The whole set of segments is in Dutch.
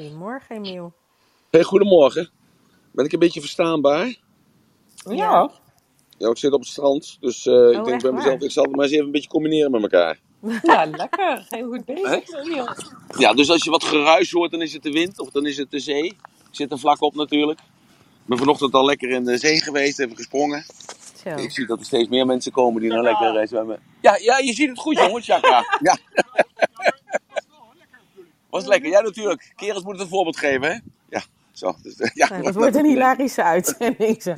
Goedemorgen, Emiel. Hey, goedemorgen. Ben ik een beetje verstaanbaar? Ja. Ja, ik zit op het strand, dus eh, ik Oh, denk bij mezelf, waar? ik zal het maar eens even een beetje combineren met elkaar. Ja, lekker. Heel goed bezig, Emiel. Ja, dus als je wat geruis hoort, dan is het de wind of dan is het de zee. Ik zit er vlak op natuurlijk. Ik ben vanochtend al lekker in de zee geweest, even gesprongen. Zo. Ik zie dat er steeds meer mensen komen die nou lekker zwemmen. Ja, ja, je ziet het goed jongens, Chakra. Ja. Was lekker, ja natuurlijk. Kerels moeten een voorbeeld geven, hè? Ja, zo. Dus, ja, Nou, dat wordt een hilarische uitzending zo.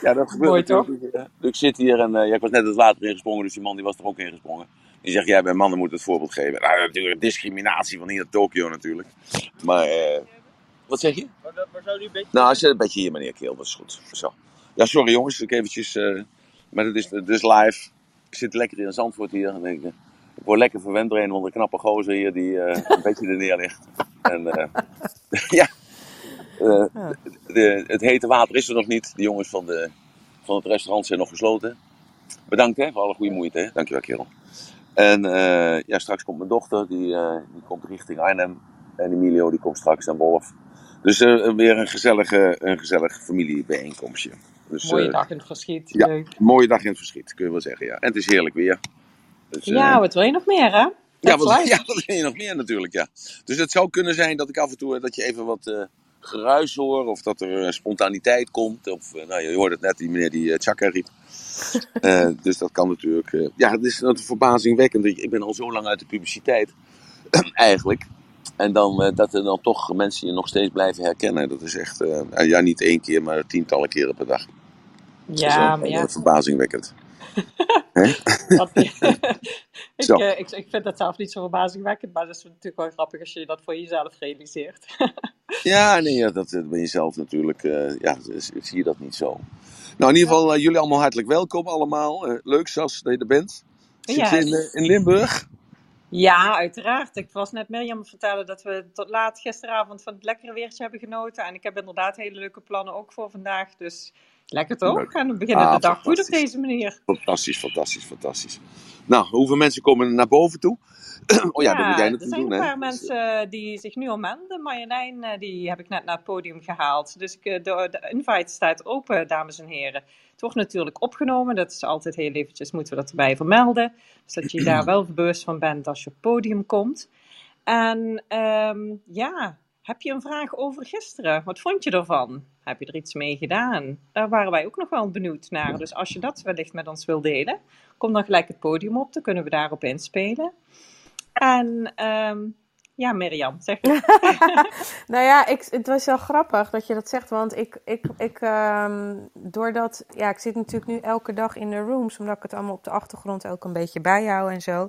Ja, dat gebeurt Mooi, toch? natuurlijk. Ja. Dus ik zit hier en uh, ja, ik was net het water ingesprongen, dus die man die was er ook ingesprongen. Die zegt, jij bij mannen moet het voorbeeld geven. Nou, natuurlijk discriminatie van hier naar Tokio natuurlijk. Maar, uh, wat zeg je? Waar, waar zou die een beetje... Nou, als je een beetje hier, meneer Keel, dat is goed. Zo. Ja, sorry jongens, ik eventjes, uh, maar het is, het is live. Ik zit lekker in Zandvoort hier en ik, ik word lekker verwend door een van de knappe gozer hier die uh, een beetje er neer ligt. En uh, ja, uh, de, het hete water is er nog niet. De jongens van, de, van het restaurant zijn nog gesloten. Bedankt hè, voor alle goede moeite. Hè. Dankjewel kerel. En uh, ja, straks komt mijn dochter, die, uh, die komt richting Arnhem. En Emilio die komt straks naar Wolf. Dus uh, weer een gezellige, een gezellig familiebijeenkomstje. Dus, mooie dag in het verschiet. Ja, Leuk. mooie dag in het verschiet, kun je wel zeggen. Ja. En het is heerlijk weer. Dus, ja, wat wil je nog meer hè? Ja wat, ja, wat wil je nog meer natuurlijk, ja. Dus het zou kunnen zijn dat ik af en toe, dat je even wat geruis hoor, of dat er spontaniteit komt. Of, nou, je hoorde het net, die meneer die Chaka riep. uh, dus dat kan natuurlijk. Uh, ja, het is verbazingwekkend. Ik ben al zo lang uit de publiciteit, eigenlijk. En dan, dat er dan toch mensen je nog steeds blijven herkennen. Dat is echt, ja, niet één keer, maar tientallen keren per dag. Ja, dat is maar ja. verbazingwekkend. ik, uh, ik, ik, vind dat zelf niet zo verbazingwekkend, maar dat is natuurlijk wel grappig als je dat voor jezelf realiseert. ja, nee, ja, dat ben je zelf natuurlijk, uh, ja, zie je dat niet zo. Nou, in ieder geval, uh, jullie allemaal hartelijk welkom allemaal. leuk, Sas, dat je er bent. Zit je in, in Limburg? Ja, uiteraard. Ik was net Mirjam vertellen dat we tot laat gisteravond van het lekkere weertje hebben genoten. En ik heb inderdaad hele leuke plannen ook voor vandaag. Dus lekker toch? We beginnen Ah, de dag goed op deze manier. Fantastisch, fantastisch, fantastisch. Nou, hoeveel mensen komen er naar boven toe? oh ja, dat moet jij er natuurlijk zijn doen, een hè? paar mensen die zich nu al melden. Marjolein, eh, die heb ik net naar het podium gehaald. Dus ik, eh, de, de invite staat open, dames en heren. Het wordt natuurlijk opgenomen. Dat is altijd heel eventjes, moeten we dat erbij vermelden. Dus dat je daar wel bewust van bent als je op het podium komt. En ehm, ja, heb je een vraag over gisteren? Wat vond je ervan? Heb je er iets mee gedaan? Daar waren wij ook nog wel benieuwd naar. Dus als je dat wellicht met ons wil delen, kom dan gelijk het podium op. Dan kunnen we daarop inspelen. En um, ja, Mirjam, zeg nou ja, ik, het was wel grappig dat je dat zegt. Want ik, ik, ik um, doordat, ja, ik zit natuurlijk nu elke dag in de rooms, omdat ik het allemaal op de achtergrond ook een beetje bijhoud en zo.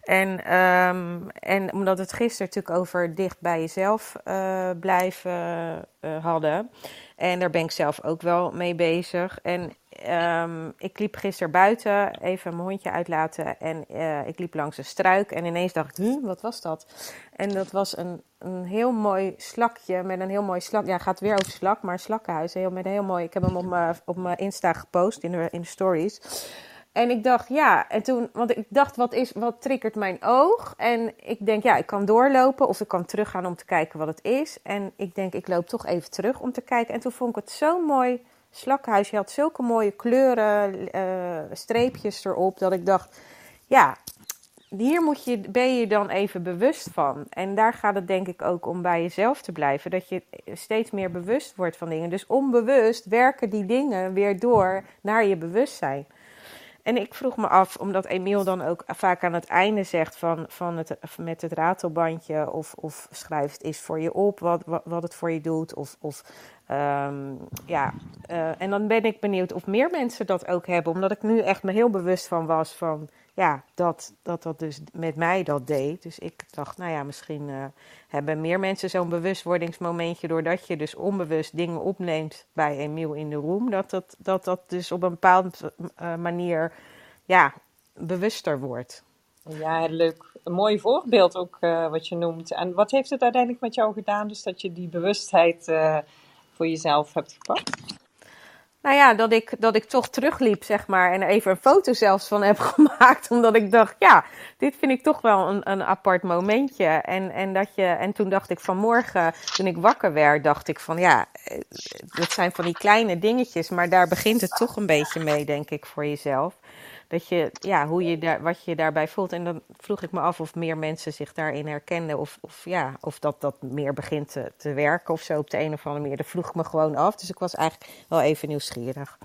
En, um, en omdat het gisteren natuurlijk over dicht bij jezelf uh, blijven uh, hadden. En daar ben ik zelf ook wel mee bezig. En um, ik liep gisteren buiten, even mijn hondje uitlaten. En uh, ik liep langs een struik. En ineens dacht ik, hm, wat was dat? En dat was een, een heel mooi slakje met een heel mooi slak. Ja, het gaat weer over slak, maar slakkenhuis. Heel, met een heel mooi. Ik heb hem op mijn, op mijn Insta gepost in de, in de stories. En ik dacht, ja, en toen, want ik dacht, wat, is, wat triggert mijn oog? En ik denk, ja, ik kan doorlopen of ik kan teruggaan om te kijken wat het is. En ik denk, ik loop toch even terug om te kijken. En toen vond ik het zo'n mooi slakhuis. Je had zulke mooie kleuren, uh, streepjes erop, dat ik dacht, ja, hier moet je, ben je dan even bewust van. En daar gaat het denk ik ook om bij jezelf te blijven. Dat je steeds meer bewust wordt van dingen. Dus onbewust werken die dingen weer door naar je bewustzijn. En ik vroeg me af, omdat Emiel dan ook vaak aan het einde zegt van, van het, met het ratelbandje of, of schrijf het eens voor je op wat, wat, wat het voor je doet. Of, of um, ja, uh, en dan ben ik benieuwd of meer mensen dat ook hebben. Omdat ik nu echt me heel bewust van was van, ja, dat dat, dat dus met mij dat deed. Dus ik dacht, nou ja, misschien uh, hebben meer mensen zo'n bewustwordingsmomentje doordat je dus onbewust dingen opneemt bij Emiel in de room. Dat dat, dat, dat dus op een bepaalde uh, manier, ja, bewuster wordt. Ja, leuk. Een mooi voorbeeld ook uh, wat je noemt. En wat heeft het uiteindelijk met jou gedaan? Dus dat je die bewustheid voor jezelf hebt gepakt? Nou ja, dat ik, dat ik toch terugliep, zeg maar. En even een foto zelfs van heb gemaakt. Omdat ik dacht, ja, dit vind ik toch wel een, een apart momentje. En, en, dat je, en toen dacht ik vanmorgen, toen ik wakker werd, dacht ik van ja, eh, dat zijn van die kleine dingetjes. Maar daar begint het toch een beetje mee, denk ik, voor jezelf dat je, ja, hoe je daar, wat je daarbij voelt. En dan vroeg ik me af of meer mensen zich daarin herkenden. Of, of, ja, of dat dat meer begint te, te werken of zo op de een of andere manier. Dat vroeg ik me gewoon af. Dus ik was eigenlijk wel even nieuwsgierig.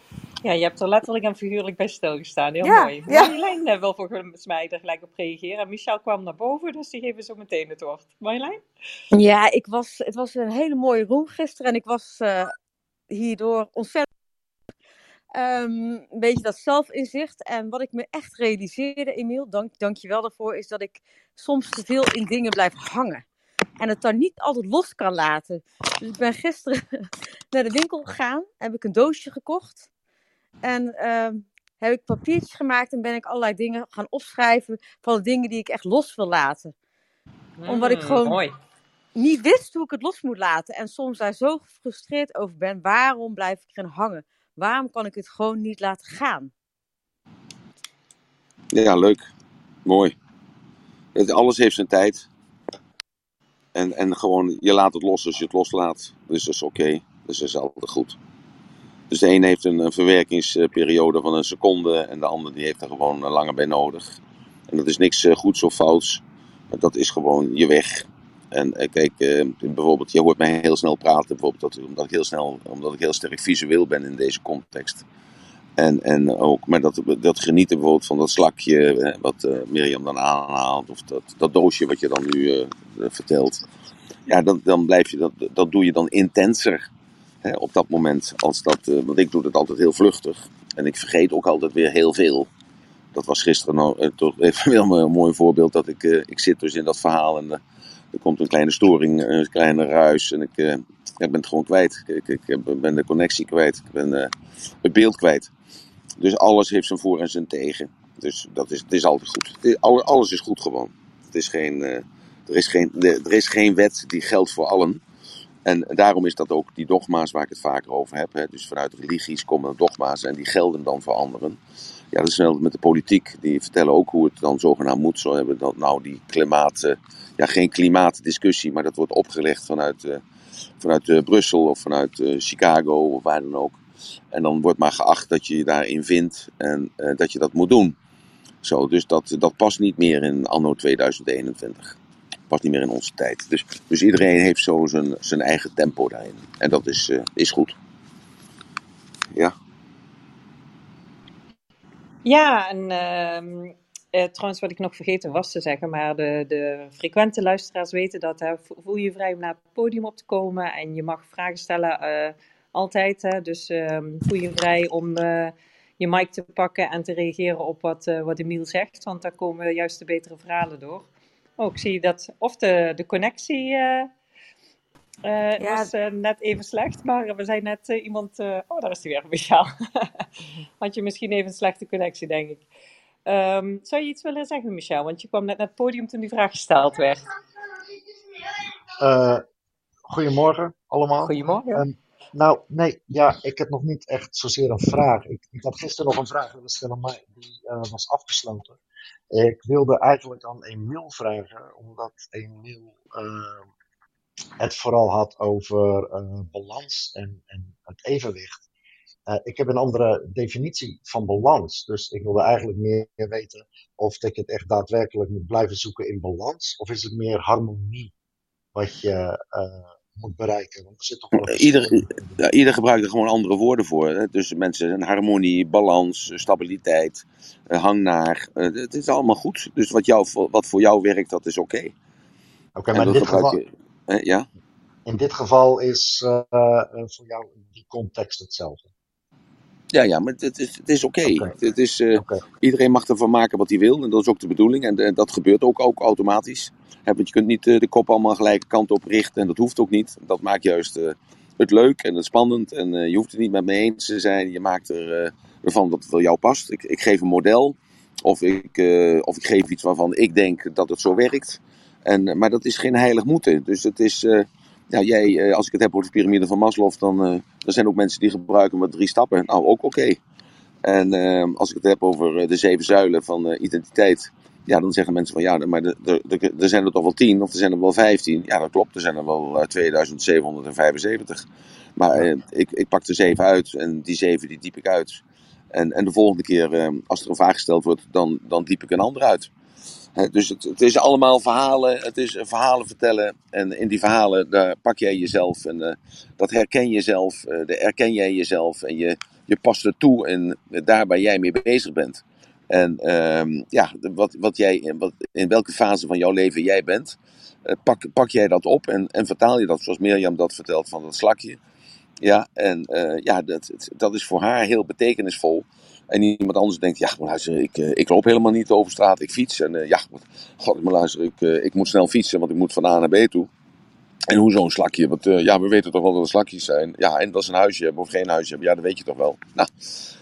Ja, je hebt er letterlijk en figuurlijk bij stilgestaan. Heel mooi. Ja. Marjolein eh, wil volgens mij er gelijk op reageren. En Michel kwam naar boven, dus die geven zo meteen het woord. Marjolein? Ja, ik was, het was een hele mooie room gisteren. En ik was uh, hierdoor ontzettend Um, een beetje dat zelfinzicht. En wat ik me echt realiseerde, Emiel, dank, dank je wel daarvoor, is dat ik soms te veel in dingen blijf hangen. En het dan niet altijd los kan laten. Dus ik ben gisteren naar de winkel gegaan, heb ik een doosje gekocht. En um, heb ik papiertjes gemaakt en ben ik allerlei dingen gaan opschrijven van de dingen die ik echt los wil laten. Omdat ik mm, gewoon mooi. niet wist hoe ik het los moet laten. En soms daar zo gefrustreerd over ben. Waarom blijf ik erin hangen? Waarom kan ik het gewoon niet laten gaan? Ja, leuk. Mooi. Alles heeft zijn tijd. En, en gewoon, je laat het los als je het loslaat. Dus dat is oké. Dus dat is altijd goed. Dus de een heeft een, verwerkingsperiode van een seconde en de ander die heeft er gewoon langer bij nodig. En dat is niks eh, goeds of fouts. Dat is gewoon je weg. En eh, kijk, eh, bijvoorbeeld, je hoort mij heel snel praten, bijvoorbeeld dat, omdat, ik heel snel, omdat ik heel sterk visueel ben in deze context. En, en ook, maar dat, dat genieten bijvoorbeeld van dat slakje, wat uh, Mirjam dan aanhaalt, of dat, dat doosje wat je dan nu vertelt. Ja, dan, dan blijf je, dat, dat doe je dan intenser hè, op dat moment. Als dat, want ik doe het altijd heel vluchtig. En ik vergeet ook altijd weer heel veel. Dat was gisteren nou, toch even een mooi voorbeeld. Dat ik, ik zit dus in dat verhaal en er komt een kleine storing, een kleine ruis en ik, uh, ik ben het gewoon kwijt. Ik, ik, ben de connectie kwijt, ik ben uh, het beeld kwijt. Dus alles heeft zijn voor en zijn tegen. Dus dat is, het is altijd goed. Is, alles is goed gewoon. Het is geen, er, is geen, er is geen wet die geldt voor allen. En daarom is dat ook die dogma's waar ik het vaker over heb. Hè. Dus vanuit religies komen dogma's en die gelden dan voor anderen. Ja, dat is snel met de politiek. Die vertellen ook hoe het dan zogenaamd moet. Zo hebben dat nou die klimaat, ja geen klimaatdiscussie, maar dat wordt opgelegd vanuit, uh, vanuit uh, Brussel of vanuit Chicago of waar dan ook. En dan wordt maar geacht dat je je daarin vindt en dat je dat moet doen. Zo, dus dat, dat past niet meer in anno 2021. Past niet meer in onze tijd. Dus, dus iedereen heeft zo zijn, zijn eigen tempo daarin. En dat is, is goed. Ja. Ja, en uh, trouwens wat ik nog vergeten was te zeggen, maar de, de frequente luisteraars weten dat. Hè, voel je vrij om naar het podium op te komen en je mag vragen stellen uh, altijd. Hè, dus uh, voel je vrij om uh, je mic te pakken en te reageren op wat, wat Emiel zegt, want daar komen juist de betere verhalen door. Oh, ik zie dat of de, de connectie uh, ja. was uh, net even slecht, maar we zijn net uh, iemand. oh, daar is hij weer, Michael. Had je misschien even een slechte connectie, denk ik. Um, zou je iets willen zeggen, Michel? Want je kwam net naar het podium toen die vraag gesteld werd. goedemorgen allemaal. Goedemorgen. Um, nou, nee, ja, ik heb nog niet echt zozeer een vraag. Ik, ik had gisteren nog een vraag willen stellen, maar die was afgesloten. Ik wilde eigenlijk aan Emiel vragen, omdat Emiel het vooral had over uh, balans en, en, het evenwicht. Uh, ik heb een andere definitie van balans. Dus ik wilde eigenlijk meer weten of ik het echt daadwerkelijk moet blijven zoeken in balans. Of is het meer harmonie wat je uh, moet bereiken? Want er zit toch wel ieder, ja, ieder gebruikt er gewoon andere woorden voor. Hè? Dus mensen, een harmonie, balans, stabiliteit, hang naar. het is allemaal goed. Dus wat, jou, wat voor jou werkt, dat is oké. Okay. Oké, okay, maar in dit geval... Je, ja? In dit geval is uh, voor jou die context hetzelfde. Ja, ja, maar het is, het is oké. Okay. Okay. is, uh, okay. Iedereen mag ervan maken wat hij wil. En dat is ook de bedoeling. En, en dat gebeurt ook, ook automatisch. He, want je kunt niet uh, de kop allemaal gelijke kant op richten. En dat hoeft ook niet. Dat maakt juist uh, het leuk en het spannend. En je hoeft het niet met me eens te zijn. Je maakt er, ervan dat het wel jou past. Ik, ik geef een model. Of ik, of ik geef iets waarvan ik denk dat het zo werkt. En, maar dat is geen heilig moeten. Dus het is, uh, ja, jij, eh, als ik het heb over de piramide van Maslow, dan uh, er zijn ook mensen die gebruiken maar drie stappen. Nou, ook oké. En uh, als ik het heb over de zeven zuilen van identiteit, ja, dan zeggen mensen van ja, maar er zijn er toch wel tien of er zijn er wel vijftien. Ja, dat klopt, er zijn er wel 2775. Maar ik, ik pak er zeven uit en die zeven die diep ik uit. En, en de volgende keer, als er een vraag gesteld wordt, dan, dan diep ik een ander uit dus het, het, is allemaal verhalen, het is verhalen vertellen. En in die verhalen, daar pak jij jezelf en uh, dat herken je zelf, uh, daar herken jij jezelf en je, je past er toe en daar waar jij mee bezig bent. En uh, ja, wat, wat jij, wat, in welke fase van jouw leven jij bent, pak, pak jij dat op en, en vertaal je dat zoals Mirjam dat vertelt van dat slakje. Ja, en ja, dat, dat is voor haar heel betekenisvol. En iemand anders denkt, ja, maar luister, ik, eh, ik loop helemaal niet over straat, ik fiets. En uh, ja, god, maar luister, ik, uh, ik moet snel fietsen, want ik moet van A naar B toe. En hoe zo'n slakje? Want ja, we weten toch wel dat er slakjes zijn. Ja, en dat ze een huisje hebben of geen huisje hebben, ja, dat weet je toch wel. Nou,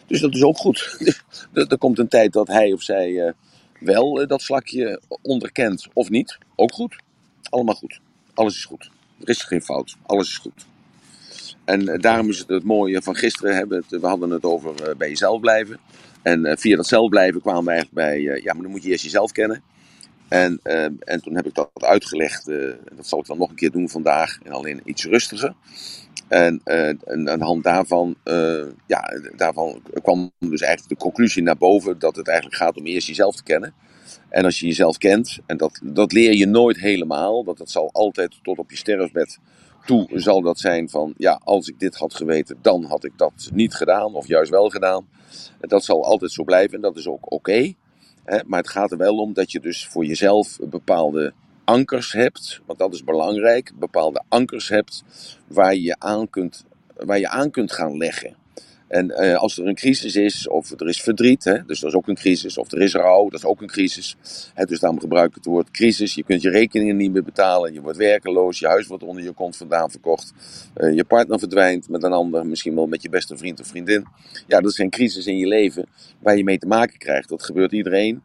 dus dat is ook goed. er, komt een tijd dat hij of zij wel dat slakje onderkent of niet. Ook goed. Allemaal goed. Alles is goed. Er is geen fout. Alles is goed. En eh, daarom is het het mooie van gisteren. Hebben we hadden het over uh, bij jezelf blijven. En uh, via dat zelf blijven kwamen we eigenlijk bij, ja, maar dan moet je eerst jezelf kennen. En, en toen heb ik dat uitgelegd. dat zal ik dan nog een keer doen vandaag. En alleen iets rustiger. En, aan de hand daarvan, ja, daarvan kwam dus eigenlijk de conclusie naar boven dat het eigenlijk gaat om eerst jezelf te kennen. En als je jezelf kent, en dat, dat leer je nooit helemaal, want dat zal altijd tot op je sterfbed toe zal dat zijn van, ja, als ik dit had geweten, dan had ik dat niet gedaan of juist wel gedaan. Dat zal altijd zo blijven en dat is ook oké. maar het gaat er wel om dat je dus voor jezelf bepaalde ankers hebt, want dat is belangrijk, bepaalde ankers hebt waar je aan kunt, waar je aan kunt gaan leggen. En uh, als er een crisis is, of er is verdriet, hè, dus dat is ook een crisis, of er is rouw, dat is ook een crisis. Hè, dus daarom gebruik ik het woord crisis. Je kunt je rekeningen niet meer betalen, je wordt werkeloos, je huis wordt onder je kont vandaan verkocht, uh, je partner verdwijnt met een ander, misschien wel met je beste vriend of vriendin. Ja, dat zijn crisis in je leven waar je mee te maken krijgt. Dat gebeurt iedereen.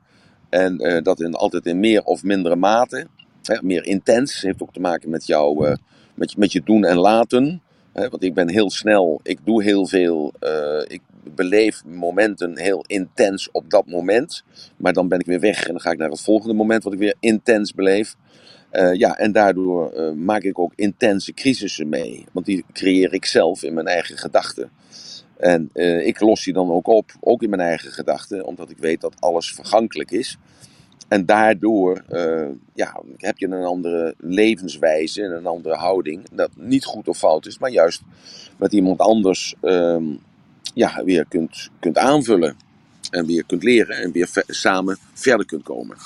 En uh, dat in, altijd in meer of mindere mate. Hè, meer intens, heeft ook te maken met, jou, met, met je doen en laten want ik ben heel snel, ik doe heel veel, uh, ik beleef momenten heel intens op dat moment. Maar dan ben ik weer weg en dan ga ik naar het volgende moment wat ik weer intens beleef. Uh, ja, en daardoor uh, maak ik ook intense crisissen mee. Want die creëer ik zelf in mijn eigen gedachten. En ik los die dan ook op, ook in mijn eigen gedachten, omdat ik weet dat alles vergankelijk is. En daardoor uh, ja, heb je een andere levenswijze en een andere houding. Dat niet goed of fout is, maar juist met iemand anders uh, ja, weer kunt, kunt aanvullen. En weer kunt leren en weer samen verder kunt komen.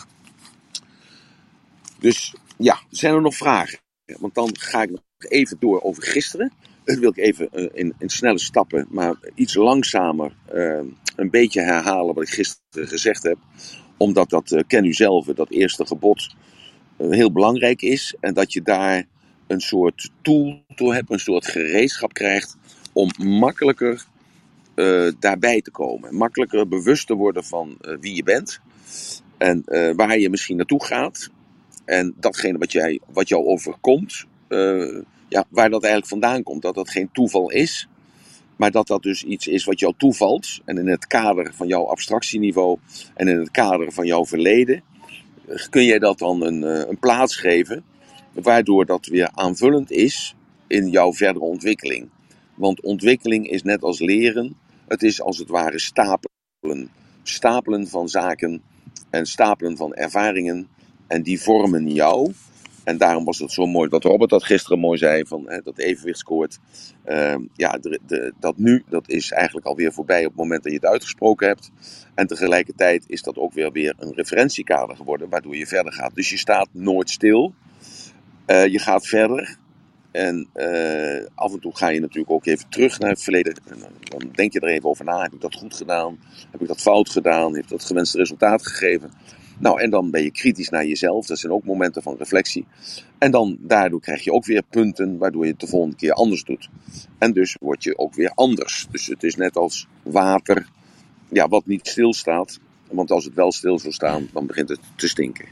Dus ja, zijn er nog vragen? Want dan ga ik nog even door over gisteren. Dat wil ik even uh, in, in, snelle stappen, maar iets langzamer ehm, een beetje herhalen wat ik gisteren gezegd heb omdat dat, uh, ken u zelf, dat eerste gebod uh, heel belangrijk is. En dat je daar een soort tool toe hebt, een soort gereedschap krijgt om makkelijker uh, daarbij te komen. Makkelijker bewust te worden van wie je bent. En waar je misschien naartoe gaat. En datgene wat, jij, wat jou overkomt, ja, waar dat eigenlijk vandaan komt. Dat dat geen toeval is, maar dat dat dus iets is wat jou toevalt. En in het kader van jouw abstractieniveau en in het kader van jouw verleden. Kun jij dat dan een, eh, een plaats geven. Waardoor dat weer aanvullend is in jouw verdere ontwikkeling. Want ontwikkeling is net als leren. Het is als het ware stapelen. Stapelen van zaken en stapelen van ervaringen. En die vormen jou. En daarom was het zo mooi wat Robert dat gisteren mooi zei: van hè, dat evenwichtskoord. Uh, ja, de, dat nu, dat is eigenlijk alweer voorbij op het moment dat je het uitgesproken hebt. En tegelijkertijd is dat ook weer, weer een referentiekader geworden, waardoor je verder gaat. Dus je staat nooit stil. Uh, je gaat verder. En uh, af en toe ga je natuurlijk ook even terug naar het verleden. En dan denk je er even over na. Heb ik dat goed gedaan? Heb ik dat fout gedaan? Heeft dat gewenste resultaat gegeven? Nou, en dan ben je kritisch naar jezelf. Dat zijn ook momenten van reflectie. En dan daardoor krijg je ook weer punten waardoor je het de volgende keer anders doet. En dus word je ook weer anders. Dus het is net als water, ja, wat niet stilstaat. Want als het wel stil zou staan, dan begint het te stinken.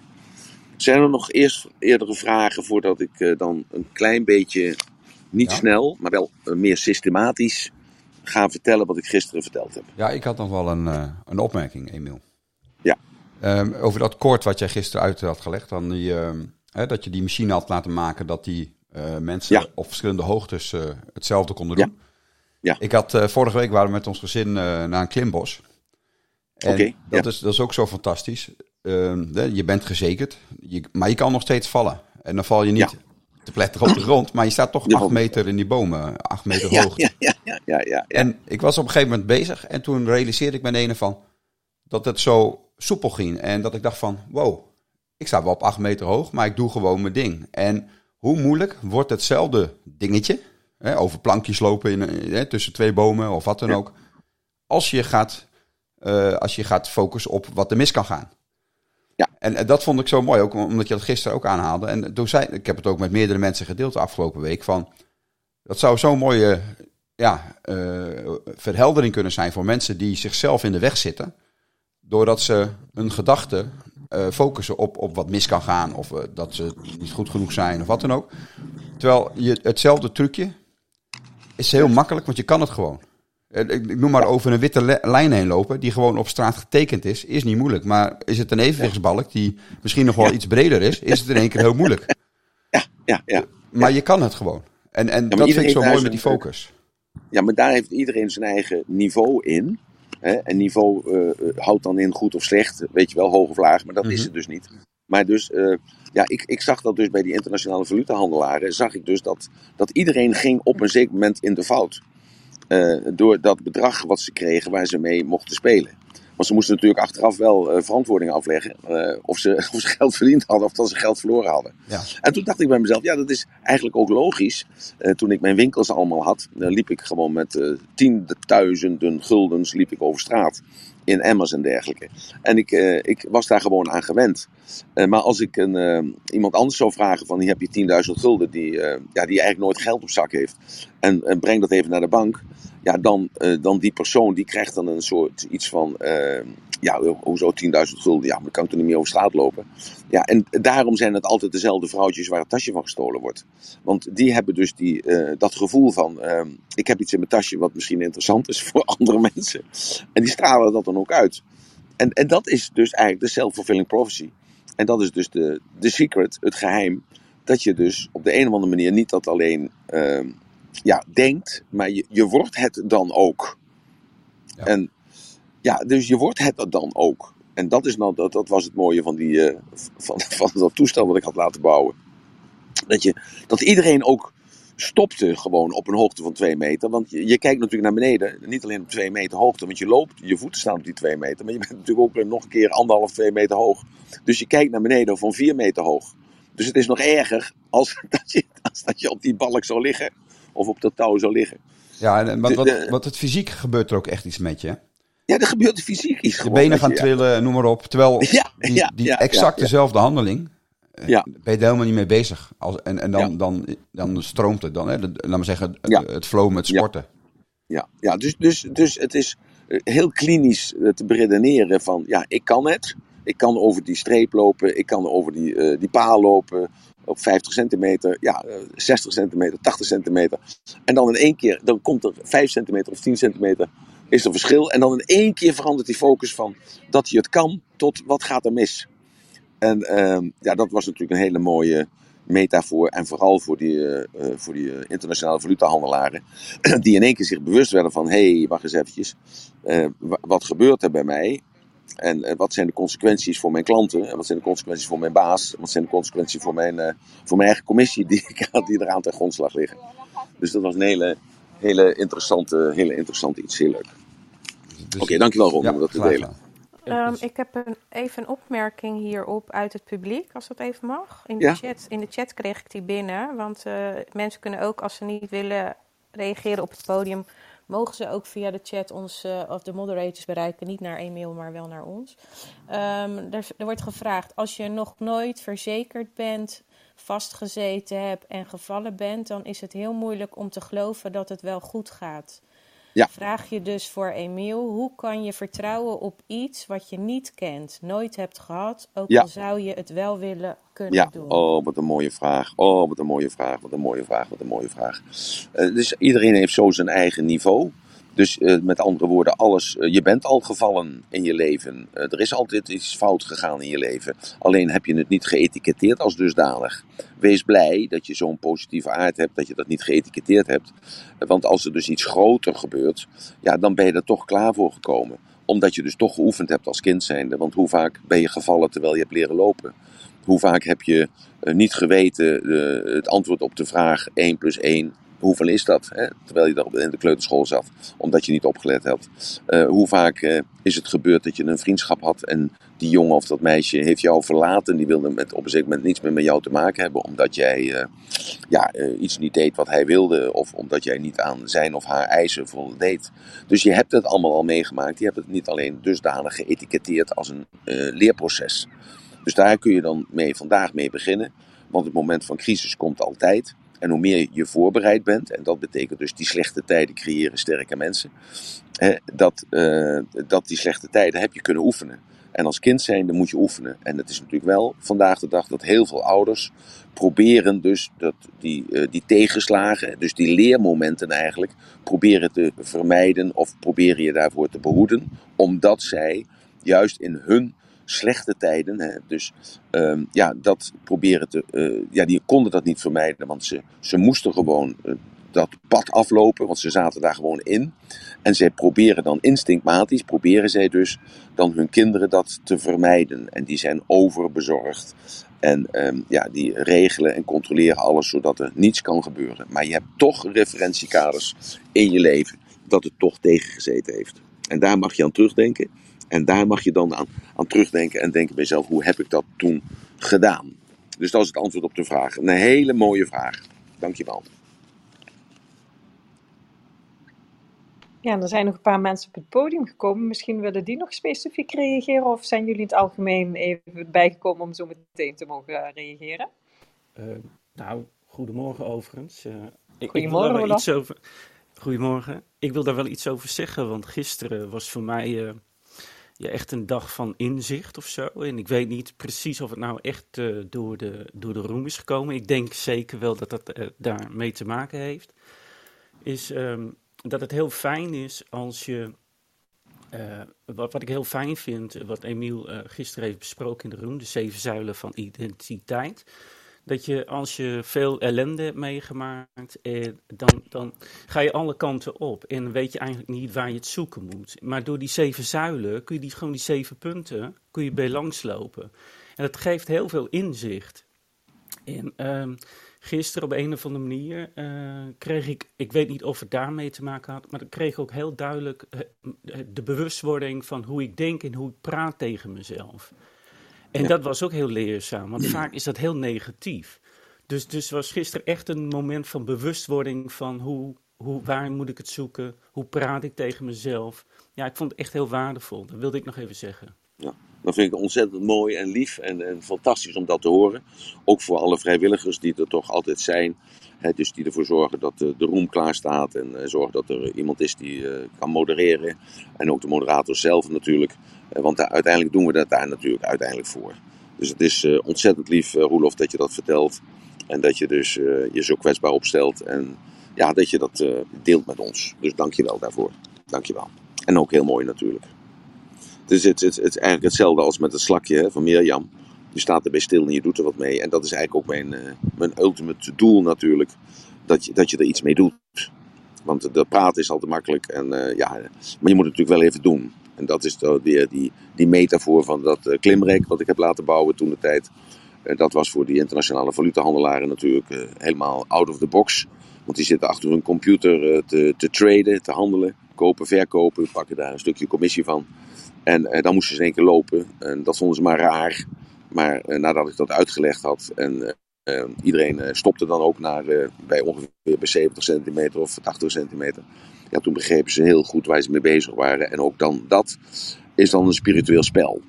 Zijn er nog eerst eerdere vragen voordat ik eh, dan een klein beetje, niet Ja. snel, maar wel eh, meer systematisch ga vertellen wat ik gisteren verteld heb? Ja, ik had nog wel een, eh, een opmerking, Emiel. Ehm, over dat koord wat jij gisteren uit had gelegd, dan die, ehm, hè, dat je die machine had laten maken dat die eh, mensen Ja. op verschillende hoogtes eh, hetzelfde konden doen. Ja. Ik had, eh, vorige week waren we met ons gezin naar een klimbos. Oké, dat, ja. is, dat is ook zo fantastisch. Ehm, je bent gezekerd, je, maar je kan nog steeds vallen. En dan val je niet te pletter op de grond, maar je staat toch acht meter in die bomen, acht meter hoog. ja, ja, ja, ja, ja, ja. En ik was op een gegeven moment bezig en toen realiseerde ik me ene van dat het zo soepel ging. En dat ik dacht van, wow, ik sta wel op acht meter hoog, maar ik doe gewoon mijn ding. En hoe moeilijk wordt hetzelfde dingetje, hè, over plankjes lopen in, hè, tussen twee bomen of wat dan Ja. ook, als je, gaat, eh, als je gaat focussen op wat er mis kan gaan. Ja. En, dat vond ik zo mooi, ook omdat je dat gisteren ook aanhaalde. En toen zei, ik heb het ook met meerdere mensen gedeeld de afgelopen week, van dat zou zo'n mooie ja, eh, verheldering kunnen zijn voor mensen die zichzelf in de weg zitten. Doordat ze hun gedachten eh, focussen op, op wat mis kan gaan. Of eh, dat ze niet goed genoeg zijn of wat dan ook. Terwijl je, hetzelfde trucje is heel makkelijk, want je kan het gewoon. Eh, Ik, ik noem maar over een witte lijn heen lopen, die gewoon op straat getekend is, is niet moeilijk. Maar is het een evenwichtsbalk die misschien nog wel iets breder is, is het in één keer heel moeilijk. ja, ja. Maar je kan het gewoon. En, en dat vind ik zo mooi met die focus. Ja, maar daar heeft iedereen zijn eigen niveau in. Hè? En niveau eh, houdt dan in goed of slecht, weet je wel, hoog of laag, maar dat is Mhm. het dus niet. Maar dus, eh, ja, ik, ik zag dat dus bij die internationale valutahandelaren, zag ik dus dat, dat iedereen ging op een zeker moment in de fout. Eh, door dat bedrag wat ze kregen waar ze mee mochten spelen. Want ze moesten natuurlijk achteraf wel eh, verantwoording afleggen. eh, of, ze, of ze geld verdiend hadden of dat ze geld verloren hadden. Ja. En toen dacht ik bij mezelf, ja, dat is eigenlijk ook logisch. Eh, toen ik mijn winkels allemaal had, dan liep ik gewoon met tienduizenden guldens liep ik over straat. In emmers en dergelijke. En ik, ik was daar gewoon aan gewend. Maar als ik een, iemand anders zou vragen van, hier heb je 10.000 gulden die, ja, die eigenlijk nooit geld op zak heeft. En, en breng dat even naar de bank. Ja, dan, eh, dan die persoon die krijgt dan een soort iets van, eh, ja, hoezo 10.000 gulden? Ja, maar kan ik er niet meer over straat lopen. Ja, en daarom zijn het altijd dezelfde vrouwtjes waar het tasje van gestolen wordt. Want die hebben dus die, eh, dat gevoel van: ehm, ik heb iets in mijn tasje wat misschien interessant is voor andere mensen. En die stralen dat dan ook uit. En, en dat is dus eigenlijk de self-fulfilling prophecy. En dat is dus de, de secret, het geheim. Dat je dus op de een of andere manier niet dat alleen ehm, ja, denkt, maar je, je wordt het dan ook. Ja. En ja, dus je wordt het dan ook. En dat, is nou, dat, dat was het mooie van, die, eh, van, van dat toestel wat ik had laten bouwen. Dat, je, dat iedereen ook stopte gewoon op een hoogte van twee meter. Want je, je kijkt natuurlijk naar beneden, niet alleen op twee meter hoogte. Want je loopt, je voeten staan op die twee meter. Maar je bent natuurlijk ook nog een keer anderhalf, twee meter hoog. Dus je kijkt naar beneden van vier meter hoog. Dus het is nog erger als dat je, als dat je op die balk zou liggen. Of op dat touw zou liggen. Ja, en, en wat, De- wat, de- wat het fysiek gebeurt er ook echt iets met je. hè? Ja, er gebeurt fysiek iets. Je gewoon, benen gaan je, ja. trillen, noem maar op. Terwijl Ja, die, ja, die exact dezelfde handeling, eh, Ja. ben je er helemaal niet mee bezig. Als, en en dan, dan, dan stroomt het dan. Hè? De- Laat maar zeggen, het- het flow met sporten. Ja, ja dus, dus, dus het is eh, heel klinisch eh, te beredeneren van, ja, ik kan het. Ik kan over die streep lopen, ik kan over die, die paal lopen op 50 centimeter, ja, eh, 60 centimeter, 80 centimeter. En dan in één keer, dan komt er 5 centimeter of 10 centimeter, is er verschil. En dan in één keer verandert die focus van dat je het kan tot wat gaat er mis. En ehm, ja, dat was natuurlijk een hele mooie metafoor. En vooral voor die, eh, eh, voor die eh, internationale valutahandelaren. Die in één keer zich bewust werden van... Hé, hey, wacht eens eventjes. Eh, wa- wat gebeurt er bij mij? En eh, wat zijn de consequenties voor mijn klanten? En wat zijn de consequenties voor mijn baas? En wat zijn de consequenties voor mijn, eh, voor mijn eigen commissie die, ik- die eraan ten grondslag liggen? Dus dat was een hele, hele, interessante, hele interessante iets. Heel leuk. Dus- Oké, dankjewel Ron Ja, om dat te delen. Ehm, ik heb een, even een opmerking hierop uit het publiek, als dat even mag. In de, Ja. chat, in de chat kreeg ik die binnen. Want eh, mensen kunnen ook, als ze niet willen reageren op het podium, mogen ze ook via de chat ons eh, of de moderators bereiken. Niet naar e-mail, maar wel naar ons. Ehm, er wordt gevraagd, als je nog nooit verzekerd bent, vastgezeten hebt en gevallen bent, dan is het heel moeilijk om te geloven dat het wel goed gaat. Ja. Vraag je dus voor Emiel, hoe kan je vertrouwen op iets wat je niet kent, nooit hebt gehad, ook Ja. al zou je het wel willen kunnen Ja, doen? oh, wat een mooie vraag. Oh, wat een mooie vraag, wat een mooie vraag, wat een mooie vraag. Eh, dus iedereen heeft zo zijn eigen niveau. Dus eh, met andere woorden, alles, eh, je bent al gevallen in je leven. Eh, er is altijd iets fout gegaan in je leven. Alleen heb je het niet geëtiketteerd als dusdanig. Wees blij dat je zo'n positieve aard hebt, dat je dat niet geëtiketteerd hebt. Want als er dus iets groter gebeurt, ja, dan ben je er toch klaar voor gekomen. Omdat je dus toch geoefend hebt als kind zijnde. Want hoe vaak ben je gevallen terwijl je hebt leren lopen? Hoe vaak heb je niet geweten het antwoord op de vraag 1 plus 1, hoeveel is dat? Hè? Terwijl je daar in de kleuterschool zat, omdat je niet opgelet had. Eh, hoe vaak eh, is het gebeurd dat je een vriendschap had en die jongen of dat meisje heeft jou verlaten. Die wilde met, op een zeker moment niets meer met jou te maken hebben, omdat jij eh, ja, iets niet deed wat hij wilde, of omdat jij niet aan zijn of haar eisen voldeed. Dus je hebt het allemaal al meegemaakt. Je hebt het niet alleen dusdanig geëtiketteerd als een leerproces. Dus daar kun je dan mee vandaag mee beginnen. Want het moment van crisis komt altijd. En hoe meer je voorbereid bent, en dat betekent dus die slechte tijden creëren sterke mensen, hè, dat, eh, dat die slechte tijden heb je kunnen oefenen. En als kind zijnde moet je oefenen. En het is natuurlijk wel vandaag de dag dat heel veel ouders proberen dus dat die, eh, die tegenslagen, dus die leermomenten eigenlijk, proberen te vermijden of proberen je daarvoor te behoeden. Omdat zij juist in hun slechte tijden, hè, dus ehm, ja, dat proberen te, eh, ja, die konden dat niet vermijden, want ze, ze moesten gewoon eh, dat pad aflopen, want ze zaten daar gewoon in. En zij proberen dan instinctmatisch, proberen zij dus dan hun kinderen dat te vermijden. En die zijn overbezorgd. En ehm, ja, die regelen en controleren alles zodat er niets kan gebeuren. Maar je hebt toch referentiekaders in je leven dat het toch tegengezeten heeft. En daar mag je aan terugdenken. En daar mag je dan aan, aan terugdenken en denken bij jezelf, hoe heb ik dat toen gedaan? Dus dat is het antwoord op de vraag. Een hele mooie vraag. Dankjewel. Ja, er zijn nog een paar mensen op het podium gekomen. Misschien willen die nog specifiek reageren, of zijn jullie in het algemeen even bijgekomen om zo meteen te mogen eh, reageren? Eh, nou, goedemorgen overigens. Eh, ik, ik wil Goedemorgen, daar wel Olaf. iets over. Goedemorgen. Ik wil daar wel iets over zeggen, want gisteren was voor mij eh, ja, echt een dag van inzicht of zo. En ik weet niet precies of het nou echt eh, door, de, door de roem is gekomen. Ik denk zeker wel dat dat eh, daarmee te maken heeft. Is ehm, dat het heel fijn is als je. eh, wat, wat ik heel fijn vind, wat Emiel gisteren heeft besproken in de room, de zeven zuilen van identiteit dat je als je veel ellende hebt meegemaakt, eh, dan, dan ga je alle kanten op en weet je eigenlijk niet waar je het zoeken moet. Maar door die zeven zuilen kun je die, gewoon die zeven punten kun je bij langslopen. En dat geeft heel veel inzicht. En ehm, gisteren op een of andere manier eh, kreeg ik, ik weet niet of het daarmee te maken had, maar ik kreeg ook heel duidelijk eh, de bewustwording van hoe ik denk en hoe ik praat tegen mezelf. En Ja. dat was ook heel leerzaam, want vaak is dat heel negatief. Dus, dus was gisteren echt een moment van bewustwording van hoe, hoe, waar moet ik het zoeken, hoe praat ik tegen mezelf. Ja, ik vond het echt heel waardevol, dat wilde ik nog even zeggen. Dat vind ik ontzettend mooi en lief en, en fantastisch om dat te horen. Ook voor alle vrijwilligers die er toch altijd zijn. Dus die ervoor zorgen dat de, de room klaar staat en eh, zorgen dat er iemand is die eh, kan modereren. En ook de moderator zelf natuurlijk. Eh, want daar, uiteindelijk doen we dat daar natuurlijk uiteindelijk voor. Dus het is eh, ontzettend lief, eh, Roelof, dat je dat vertelt. En dat je dus eh, je zo kwetsbaar opstelt. En ja, dat je dat eh, deelt met ons. Dus dank je wel daarvoor. Dank je wel. En ook heel mooi natuurlijk. Is, het, het, het is eigenlijk hetzelfde als met het slakje hè, van Mirjam. Je staat erbij stil en je doet er wat mee. En dat is eigenlijk ook mijn, eh, mijn ultimate doel natuurlijk. Dat je, dat je er iets mee doet. Want de praten is altijd makkelijk. En, eh, ja, maar je moet het natuurlijk wel even doen. En dat is dan weer die, die metafoor van dat eh, klimrek wat ik heb laten bouwen toen de tijd. Eh, dat was voor die internationale valutahandelaren natuurlijk eh, helemaal out of the box. Want die zitten achter hun computer eh, te, te traden, te handelen. Kopen, verkopen, pakken daar een stukje commissie van. En eh, dan moesten ze in één keer lopen. En dat vonden ze maar raar. Maar eh, nadat ik dat uitgelegd had en eh, eh, iedereen eh, stopte dan ook naar, bij ongeveer bij 70 centimeter of 80 centimeter. Ja, toen begrepen ze heel goed waar ze mee bezig waren. En ook dan dat is dan een spiritueel spel.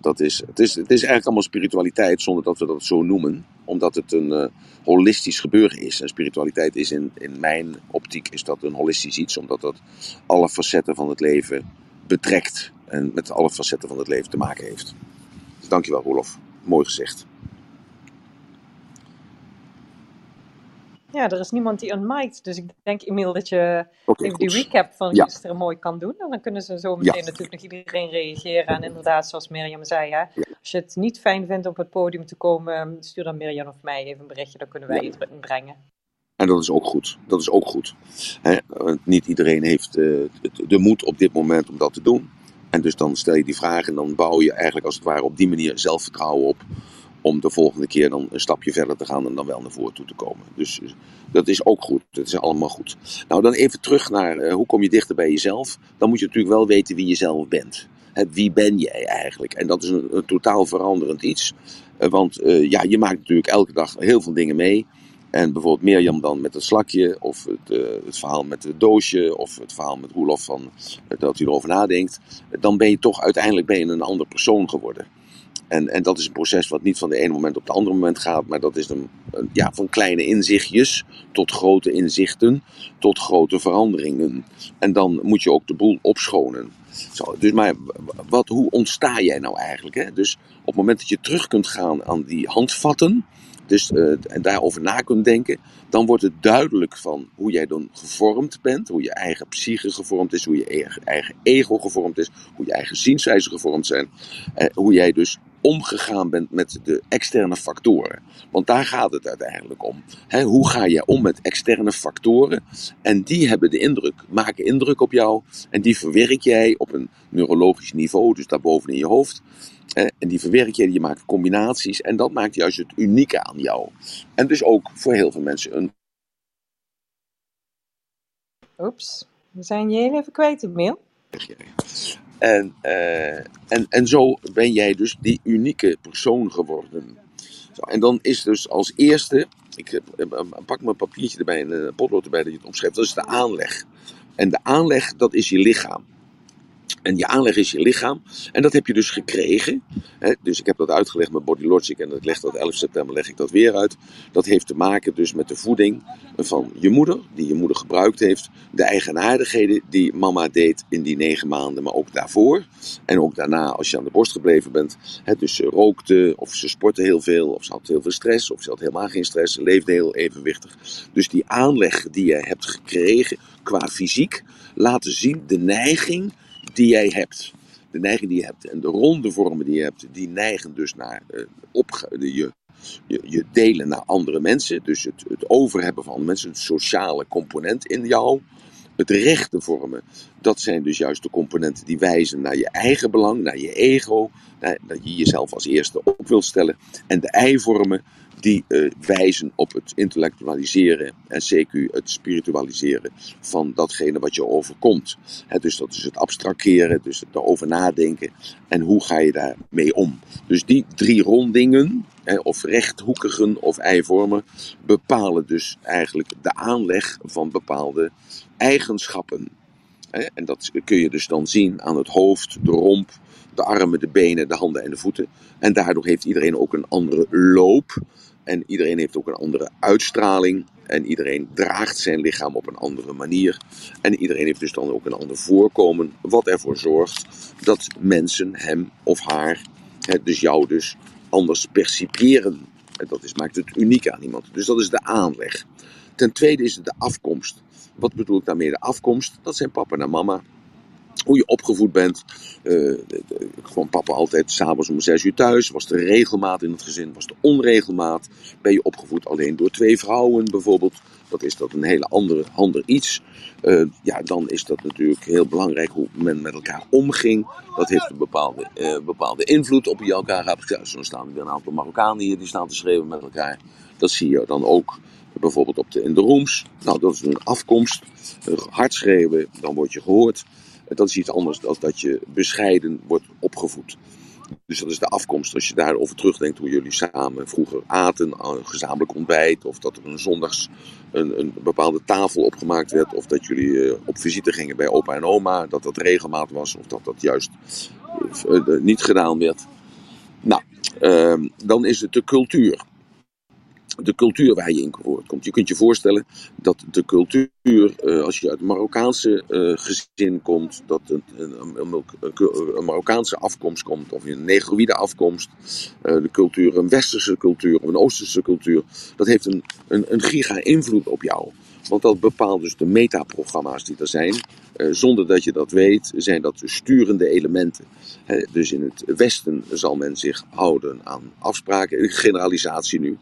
Dat is, het, is, het is eigenlijk allemaal spiritualiteit zonder dat we dat zo noemen. Omdat het een holistisch gebeuren is. En spiritualiteit is in, in mijn optiek is dat een holistisch iets. Omdat dat alle facetten van het leven betrekt. En met alle facetten van het leven te maken heeft. Dankjewel, Rolof. Mooi gezegd. Ja, er is niemand die unmiked. Dus ik denk, inmiddels dat je even die recap van gisteren mooi kan doen. En dan kunnen ze zo meteen natuurlijk nog iedereen reageren. En inderdaad, zoals Mirjam zei, hè, als je het niet fijn vindt om op het podium te komen, stuur dan Mirjam of mij even een berichtje. Dan kunnen wij iets brengen. En dat is ook goed. Dat is ook goed. Niet iedereen heeft eh, de moed op dit moment om dat te doen. En dus dan stel je die vraag en dan bouw je eigenlijk als het ware op die manier zelfvertrouwen op. Om de volgende keer dan een stapje verder te gaan en dan wel naar voren toe te komen. Dus eh, dat is ook goed. Dat is allemaal goed. Nou, dan even terug naar eh, hoe kom je dichter bij jezelf. Dan moet je natuurlijk wel weten wie je zelf bent. Hè, wie ben jij eigenlijk? En dat is een, totaal veranderend iets. Eh, want ja, je maakt natuurlijk elke dag heel veel dingen mee. En bijvoorbeeld Mirjam dan met het slakje, of het, eh, het verhaal met het doosje, of het verhaal met Roelof van eh, dat hij erover nadenkt. Dan ben je toch uiteindelijk ben je een ander persoon geworden. En, en dat is een proces wat niet van de ene moment op het andere moment gaat, maar dat is een, ja, van kleine inzichtjes tot grote inzichten, tot grote veranderingen. En dan moet je ook de boel opschonen. Dus maar wat, hoe ontsta jij nou eigenlijk? Hè? Dus op het moment dat je terug kunt gaan aan die handvatten, dus, en daarover na kunt denken, dan wordt het duidelijk van hoe jij dan gevormd bent, hoe je eigen psyche gevormd is, hoe je eigen, ego gevormd is, hoe je eigen zienswijze gevormd zijn, eh, hoe jij dus omgegaan bent met de externe factoren. Want daar gaat het uiteindelijk om. Hoe ga je om met externe factoren? En die hebben de indruk, maken indruk op jou. En die verwerk jij op een neurologisch niveau, dus daarboven in je hoofd. En die verwerk je, je maakt combinaties. En dat maakt juist het unieke aan jou. En dus ook voor heel veel mensen een Oeps, we zijn je heel even kwijt, Emiel. En, eh, en, en zo ben jij dus die unieke persoon geworden. Zo, en dan is dus als eerste, ik heb- eh, pak mijn papiertje erbij en een potlood erbij dat je het omschrijft, dat is de aanleg. En de aanleg, dat is je lichaam. En je aanleg is je lichaam. En dat heb je dus gekregen. Hè? Dus ik heb dat uitgelegd met Body Logic. En ik leg dat 11 september leg ik dat weer uit. Dat heeft te maken dus met de voeding van je moeder. Die je moeder gebruikt heeft. De eigenaardigheden die mama deed in die negen maanden. Maar ook daarvoor. En ook daarna als je aan de borst gebleven bent. Hè? Dus ze rookte. Of ze sportte heel veel. Of ze had heel veel stress. Of ze had helemaal geen stress. Ze leefde heel evenwichtig. Dus die aanleg die je hebt gekregen qua fysiek. Laten zien de neiging die jij hebt. De neiging die je hebt en de ronde vormen die je hebt, die neigen dus naar eh, de- je, je, je delen naar andere mensen. Dus het, het overhebben van mensen, het sociale component in jou. Het rechte vormen, dat zijn dus juist de componenten die wijzen naar je eigen belang, naar je ego, naar, dat je jezelf als eerste op wilt stellen. En de ei-vormen, die eh, wijzen op het intellectualiseren en CQ het spiritualiseren van datgene wat je overkomt. Dus dat is het abstracteren, dus het erover nadenken en hoe ga je daarmee om. Dus die drie rondingen, of rechthoekigen of eivormen, bepalen dus eigenlijk de aanleg van bepaalde eigenschappen. En dat kun je dus dan zien aan het hoofd, de romp, de armen, de benen, de handen en de voeten. En daardoor heeft iedereen ook een andere loop. En iedereen heeft ook een andere uitstraling. En iedereen draagt zijn lichaam op een andere manier. En iedereen heeft dus dan ook een ander voorkomen. Wat ervoor zorgt dat mensen hem of haar, dus jou dus, anders percipiëren. En dat is, maakt het uniek aan iemand. Dus dat is de aanleg. Ten tweede is het de afkomst. Wat bedoel ik daarmee? De afkomst, dat zijn papa en mama. Hoe je opgevoed bent. Uh, kwam papa altijd s'avonds om zes uur thuis? Was er regelmaat in het gezin? Was er onregelmaat? Ben je opgevoed alleen door twee vrouwen bijvoorbeeld? Dat is dat een hele andere, ander iets. Uh, ja, dan is dat natuurlijk heel belangrijk hoe men met elkaar omging. Dat heeft een bepaalde, uh, bepaalde invloed op je elkaar gaat. Zo staan er weer een aantal Marokkanen hier die staan te schreeuwen met elkaar. Dat zie je dan ook bijvoorbeeld op de, in de rooms. Nou, dat is een afkomst. Hard schreeuwen, dan word je gehoord. Dat is iets anders dan dat je bescheiden wordt opgevoed. Dus dat is de afkomst. Als je daarover terugdenkt hoe jullie samen vroeger aten, een gezamenlijk ontbijt, of dat er een zondags een, een bepaalde tafel opgemaakt werd, of dat jullie uh, op visite gingen bij opa en oma, dat dat regelmaat was, of dat dat juist uh, uh, niet gedaan werd. Nou, dan is het de cultuur. De cultuur waar je in voortkomt. Je kunt je voorstellen dat de cultuur, uh, als je uit een Marokkaanse uh, gezin komt, dat een, een, een, Marokkaanse afkomst komt, of een negroïde afkomst, uh, de cultuur, een westerse cultuur of een oosterse cultuur, dat heeft een, een, een giga-invloed op jou. Want dat bepaalt dus de metaprogramma's die er zijn. Uh, zonder dat je dat weet, zijn dat dus sturende elementen. Dus in het Westen zal men zich houden aan afspraken, generalisatie nu.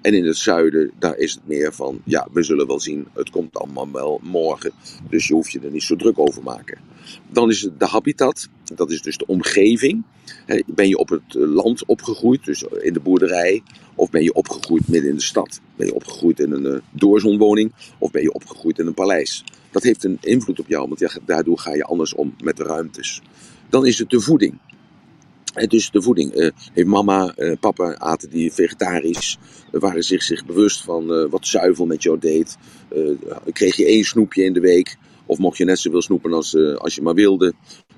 En in het Zuiden, daar is het meer van, ja, we zullen wel zien, het komt allemaal wel morgen. Dus je hoeft je er niet zo druk over maken. Dan is het de habitat, dat is dus de omgeving. Ben je op het land opgegroeid, dus in de boerderij, of ben je opgegroeid midden in de stad? Ben je opgegroeid in een uh, doorzonwoning of ben je opgegroeid in een paleis? Dat heeft een invloed op jou, want ja, daardoor ga je anders om met de ruimtes. Dan is het de voeding. En dus de voeding. Uh, heeft mama, uh, papa aten die vegetarisch? Uh, waren zich, zich bewust van wat zuivel met jou deed? kreeg je één snoepje in de week? Of mocht je net zoveel snoepen als, als je maar wilde?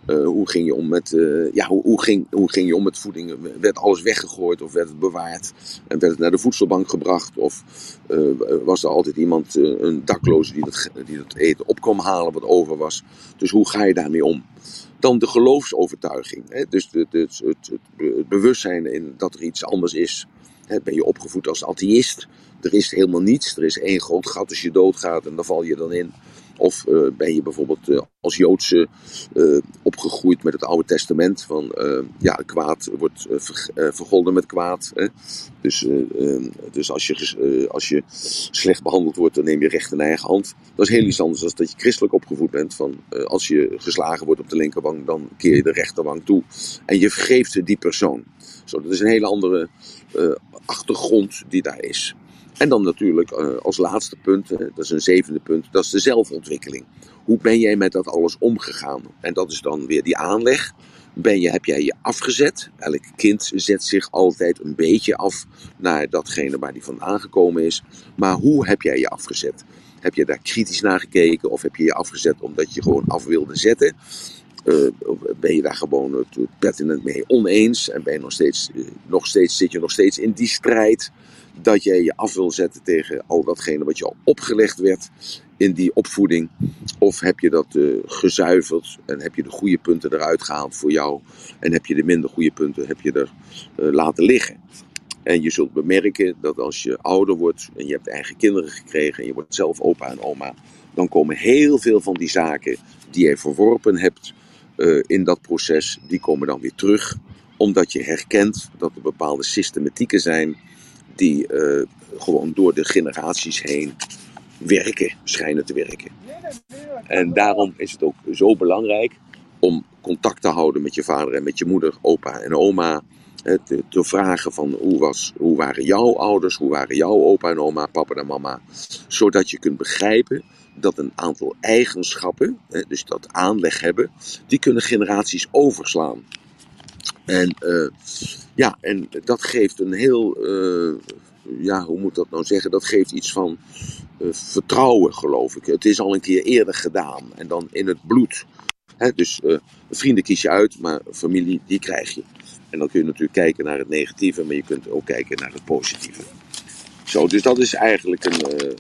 Uh, hoe ging je om met, uh, ja, hoe, hoe, ging, hoe ging je om met voeding? Werd alles weggegooid of werd het bewaard? En werd het naar de voedselbank gebracht? Of uh, was er altijd iemand, een dakloze, die dat, die dat eten op kwam halen wat over was? Dus hoe ga je daarmee om? Dan de geloofsovertuiging. Hè? Dus de, het, het, het, bewustzijn in dat er iets anders is. Hè? Ben je opgevoed als atheïst? Er is helemaal niets. Er is één groot gat als je doodgaat en daar val je dan in. Of uh, ben je bijvoorbeeld uh, als Joodse uh, opgegroeid met het Oude Testament van ja, kwaad wordt ver, vergolden met kwaad. Hè? Dus, ehm, dus als, je, als je slecht behandeld wordt, dan neem je recht in eigen hand. Dat is heel iets anders dan dat je christelijk opgevoed bent. Van, als je geslagen wordt op de linkerwang, dan keer je de rechterwang toe. En je vergeeft die persoon. Zo, dat is een hele andere achtergrond die daar is. En dan natuurlijk uh, als laatste punt, uh, dat is een zevende punt, dat is de zelfontwikkeling. Hoe ben jij met dat alles omgegaan? En dat is dan weer die aanleg. Ben je, heb jij je afgezet? Elk kind zet zich altijd een beetje af naar datgene waar die vandaan gekomen is. Maar hoe heb jij je afgezet? Heb je daar kritisch naar gekeken of heb je je afgezet omdat je gewoon af wilde zetten? Uh, ben je daar gewoon pertinent mee oneens en ben je nog steeds, nog steeds, zit je nog steeds in die strijd? Dat jij je af wil zetten tegen al datgene wat al opgelegd werd in die opvoeding? Of heb je dat uh, gezuiverd en heb je de goede punten eruit gehaald voor jou en heb je de minder goede punten heb je er uh, laten liggen? En je zult bemerken dat als je ouder wordt en je hebt eigen kinderen gekregen en je wordt zelf opa en oma, dan komen heel veel van die zaken die je verworpen hebt uh, in dat proces, die komen dan weer terug. Omdat je herkent dat er bepaalde systematieken zijn die uh, gewoon door de generaties heen werken, schijnen te werken. En daarom is het ook zo belangrijk om contact te houden met je vader en met je moeder, opa en oma. Te, te, vragen van hoe, was, hoe waren jouw ouders, hoe waren jouw opa en oma, papa en mama. Zodat je kunt begrijpen dat een aantal eigenschappen, dus dat aanleg hebben, die kunnen generaties overslaan. En uh, ja, en dat geeft een heel, uh, ja, hoe moet dat nou zeggen? Dat geeft iets van uh, vertrouwen, geloof ik. Het is al een keer eerder gedaan en dan in het bloed. Hè, dus vrienden kies je uit, maar familie, die krijg je. En dan kun je natuurlijk kijken naar het negatieve, maar je kunt ook kijken naar het positieve. Zo, dus dat is eigenlijk een,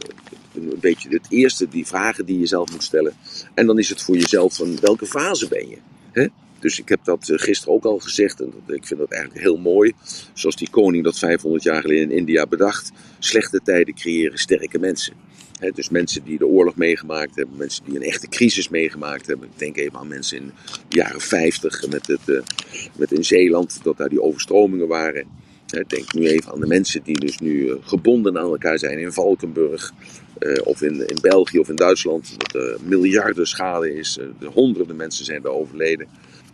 een beetje het eerste, die vragen die je zelf moet stellen. En dan is het voor jezelf van welke fase ben je? Hè? Dus ik heb dat eh, gisteren ook al gezegd en ik vind dat eigenlijk heel mooi. Zoals die koning dat 500 jaar geleden in India bedacht. Slechte tijden creëren sterke mensen. Dus mensen die de oorlog meegemaakt hebben, mensen die een echte crisis meegemaakt hebben. Ik denk even aan mensen in de jaren 50 met, het, uh, met in Zeeland, dat daar die overstromingen waren. Denk nu even aan de mensen die dus nu uh, gebonden aan elkaar zijn in Valkenburg. Of in, in België of in Duitsland. Dat er miljarden schade is. honderden mensen zijn daar overleden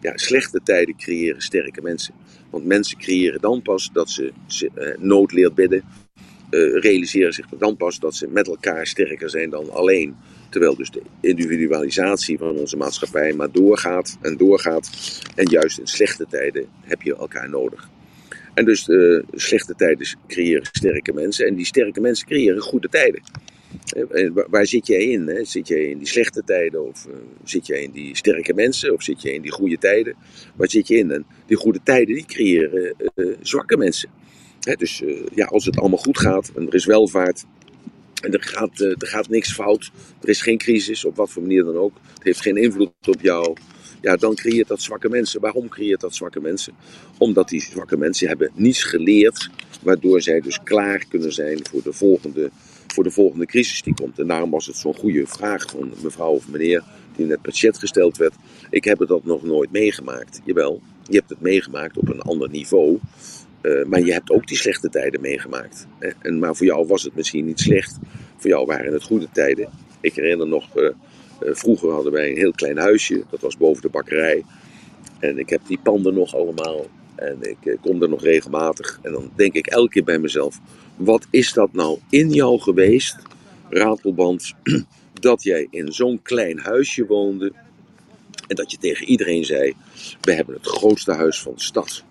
ja, slechte tijden creëren sterke mensen. Want mensen creëren dan pas dat ze, uh, nood leert bidden. Uh, realiseren zich dan pas dat ze met elkaar sterker zijn dan alleen. Terwijl dus de individualisatie van onze maatschappij maar doorgaat en doorgaat. En juist in slechte tijden heb je elkaar nodig. En dus de slechte tijden creëren sterke mensen. En die sterke mensen creëren goede tijden. En waar zit jij in? Hè? Zit jij in die slechte tijden of uh, zit jij in die sterke mensen of zit jij in die goede tijden? Waar zit je in? Die goede tijden die creëren zwakke mensen. Hè, dus eh, ja, als het allemaal goed gaat en er is welvaart en er gaat, eh, er gaat niks fout, er is geen crisis, op wat voor manier dan ook, het heeft geen invloed op jou, ja, dan creëert dat zwakke mensen. Waarom creëert dat zwakke mensen? Omdat die zwakke mensen hebben niets geleerd, waardoor zij dus klaar kunnen zijn voor de volgende, voor de volgende crisis die komt. En daarom was het zo'n goede vraag van mevrouw of meneer, die net per chat gesteld werd. Ik heb het dat nog nooit meegemaakt. Jawel, je hebt het meegemaakt op een ander niveau. Uh, maar je hebt ook die slechte tijden meegemaakt. En, maar voor jou was het misschien niet slecht. Voor jou waren het goede tijden. Ik herinner nog, uh, uh, vroeger hadden wij een heel klein huisje. Dat was boven de bakkerij. En ik heb die panden nog allemaal. En ik kom er nog regelmatig. En dan denk ik elke keer bij mezelf: wat is dat nou in jou geweest, ratelband, dat jij in zo'n klein huisje woonde. En dat je tegen iedereen zei: we hebben het grootste huis van de stad.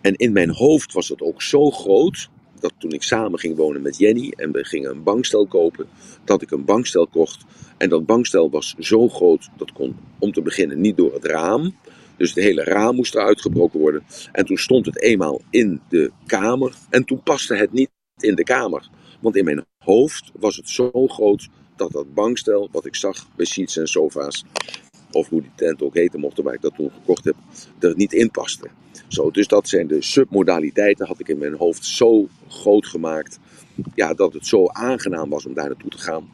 En in mijn hoofd was het ook zo groot dat toen ik samen ging wonen met Jenny en we gingen een bankstel kopen, dat ik een bankstel kocht. En dat bankstel was zo groot dat kon om te beginnen niet door het raam. Dus het hele raam moest eruit gebroken worden. En toen stond het eenmaal in de kamer en toen paste het niet in de kamer. Want in mijn hoofd was het zo groot dat dat bankstel wat ik zag bij sheets en sofa's, of hoe die tent ook heette mocht waar ik dat toen gekocht heb, er niet in paste. Zo, dus dat zijn de submodaliteiten, had ik in mijn hoofd zo groot gemaakt. Ja, dat het zo aangenaam was om daar naartoe te gaan.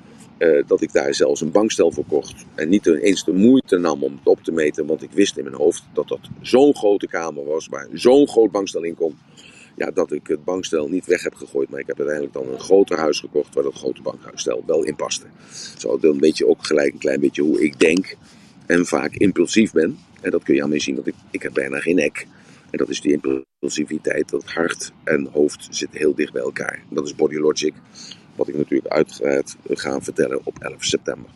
Uh, dat ik daar zelfs een bankstel voor kocht. En niet eens de moeite nam om het op te meten. Want ik wist in mijn hoofd dat dat zo'n grote kamer was. Waar zo'n groot bankstel in kon. Ja, dat ik het bankstel niet weg heb gegooid. Maar ik heb uiteindelijk dan een groter huis gekocht. Waar dat grote bankstel wel in paste. Zo, dan weet je ook gelijk een klein beetje hoe ik denk. En vaak impulsief ben. En dat kun je aan mij zien. Dat ik, ik heb bijna geen nek. En dat is die impulsiviteit, dat hart en hoofd zitten heel dicht bij elkaar. Dat is Body Logic, wat ik natuurlijk uitgebreid ga vertellen op 11 september.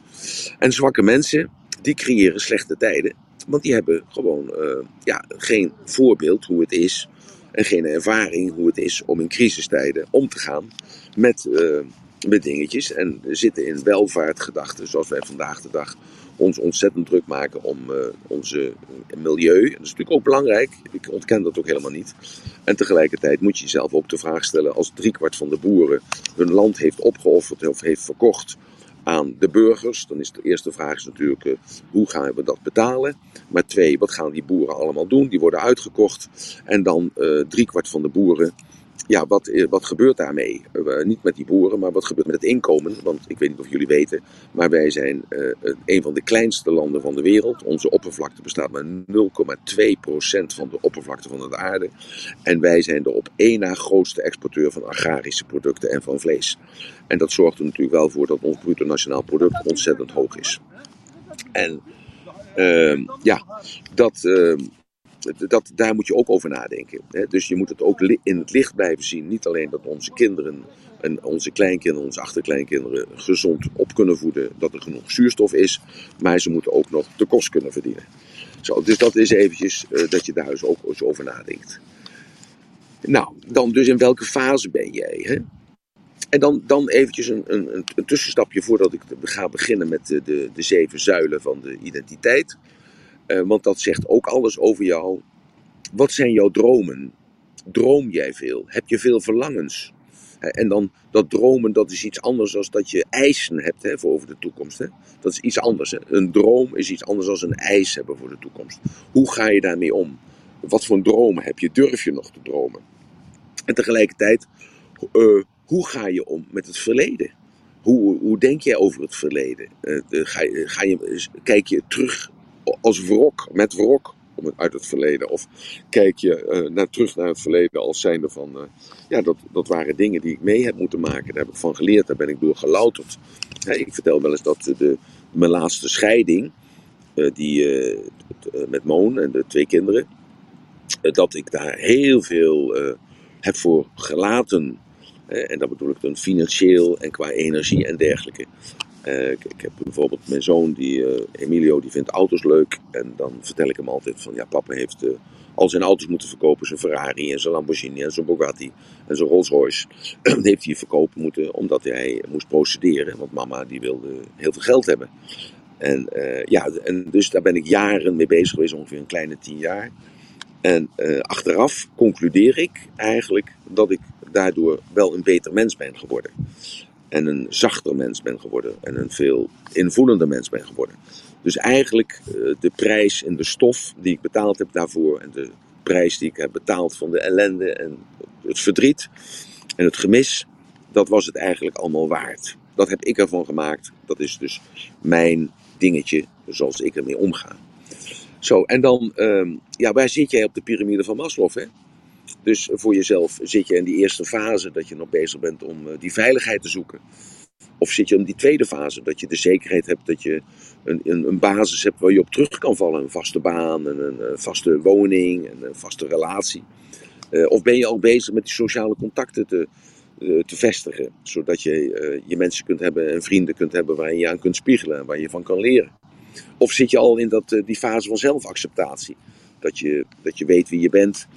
En zwakke mensen, die creëren slechte tijden. Want die hebben gewoon uh, ja, geen voorbeeld hoe het is en geen ervaring hoe het is om in crisistijden om te gaan met, uh, met dingetjes. En zitten in welvaartgedachten, zoals wij vandaag de dag ons ontzettend druk maken om uh, onze milieu. Dat is natuurlijk ook belangrijk. Ik ontken dat ook helemaal niet. En tegelijkertijd moet je jezelf ook de vraag stellen: als driekwart van de boeren hun land heeft opgeofferd of heeft verkocht aan de burgers, dan is de eerste vraag is natuurlijk: uh, hoe gaan we dat betalen? Maar twee, wat gaan die boeren allemaal doen? Die worden uitgekocht. En dan driekwart van de boeren ja, wat, eh, wat gebeurt daarmee? Uh, niet met die boeren, maar wat gebeurt met het inkomen? Want ik weet niet of jullie weten, maar wij zijn uh, een van de kleinste landen van de wereld. Onze oppervlakte bestaat maar 0,2% van de oppervlakte van de aarde. En wij zijn de op één na grootste exporteur van agrarische producten en van vlees. En dat zorgt er natuurlijk wel voor dat ons bruto nationaal product ontzettend hoog is. En uh, ja, dat, uh, dat, daar moet je ook over nadenken. Hè? Dus je moet het ook in het licht blijven zien. Niet alleen dat onze kinderen en onze kleinkinderen, onze achterkleinkinderen gezond op kunnen voeden. Dat er genoeg zuurstof is. Maar ze moeten ook nog de kost kunnen verdienen. Zo, dus dat is eventjes uh, dat je daar dus ook eens over nadenkt. Nou, dan dus in welke fase ben jij? Hè? En dan, dan eventjes een, een, een, tussenstapje voordat ik ga beginnen met de, de zeven zuilen van de identiteit. Uh, want dat zegt ook alles over jou. Wat zijn jouw dromen? Droom jij veel? Heb je veel verlangens? En dan dat dromen, dat is iets anders dan dat je eisen hebt hè, voor over de toekomst. Hè. Dat is iets anders. Een droom is iets anders dan een eis hebben voor de toekomst. Hoe ga je daarmee om? Wat voor dromen heb je? Durf je nog te dromen? En tegelijkertijd, uh, hoe ga je om met het verleden? Hoe, hoe denk jij over het verleden? Uh, ga, ga je, kijk je terug als wrok, met wrok uit het verleden? Of kijk je uh, naar, terug naar het verleden als zijnde van, uh, ja, dat, dat waren dingen die ik mee heb moeten maken. Daar heb ik van geleerd, daar ben ik door gelouterd. Ik vertel wel eens dat de, mijn laatste scheiding, uh, die, met Moon en de twee kinderen, dat ik daar heel veel heb voor gelaten. en dat bedoel ik dan financieel en qua energie en dergelijke. Uh, ik, heb bijvoorbeeld mijn zoon, die, uh, Emilio, die vindt auto's leuk. En dan vertel ik hem altijd van, ja, papa heeft uh, al zijn auto's moeten verkopen. Zijn Ferrari en zijn Lamborghini en zijn Bugatti en zijn Rolls Royce. heeft hij verkopen moeten omdat hij moest procederen. Want mama die wilde heel veel geld hebben. En ja, en dus daar ben ik jaren mee bezig geweest, ongeveer een kleine tien jaar. En achteraf concludeer ik eigenlijk dat ik daardoor wel een beter mens ben geworden. En een zachter mens ben geworden. En een veel invoelender mens ben geworden. Dus eigenlijk uh, de prijs en de stof die ik betaald heb daarvoor. En de prijs die ik heb betaald van de ellende en het verdriet en het gemis. Dat was het eigenlijk allemaal waard. Dat heb ik ervan gemaakt. Dat is dus mijn dingetje zoals ik ermee omga. Zo, en dan, uh, ja, waar zit jij op de piramide van Maslow? Hè? Dus voor jezelf zit je in die eerste fase dat je nog bezig bent om uh, die veiligheid te zoeken. Of zit je in die tweede fase dat je de zekerheid hebt dat je een, een, een basis hebt waar je op terug kan vallen. Een vaste baan, een, vaste woning, een vaste relatie. Uh, of ben je al bezig met die sociale contacten te, uh, te vestigen. Zodat je je mensen kunt hebben en vrienden kunt hebben waar je aan kunt spiegelen en waar je van kan leren. Of zit je al in dat, die fase van zelfacceptatie? Dat je, dat je weet wie je bent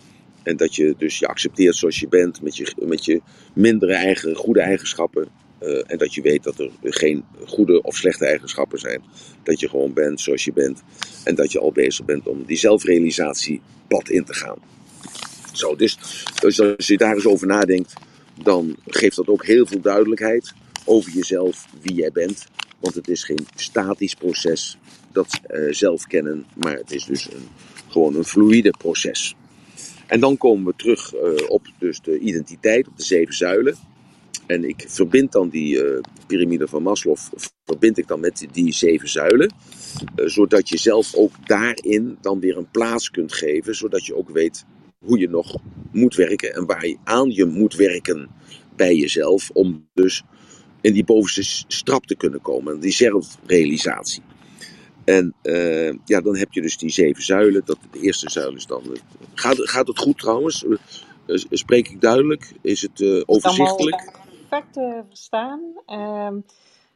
en dat je dus je accepteert zoals je bent met je, met je mindere eigen goede eigenschappen. Uh, en dat je weet dat er geen goede of slechte eigenschappen zijn. Dat je gewoon bent zoals je bent. En dat je al bezig bent om die zelfrealisatiepad in te gaan. Zo, dus, dus als je daar eens over nadenkt, dan geeft dat ook heel veel duidelijkheid over jezelf, wie jij bent. Want het is geen statisch proces, dat uh, zelf kennen, maar het is dus een, gewoon een fluïde proces. En dan komen we terug uh, op dus de identiteit, op de zeven zuilen. En ik verbind dan die uh, piramide van Maslow, verbind ik dan met die, zeven zuilen. zodat je zelf ook daarin dan weer een plaats kunt geven, zodat je ook weet hoe je nog moet werken en waar je aan je moet werken bij jezelf. Om dus in die bovenste strap te kunnen komen, die zelfrealisatie. En uh, ja, dan heb je dus die zeven zuilen. Dat, de eerste zuil is dan. Gaat, gaat het goed trouwens? Uh, spreek ik duidelijk? Is het uh, overzichtelijk? Allemaal perfect verstaan. Uh,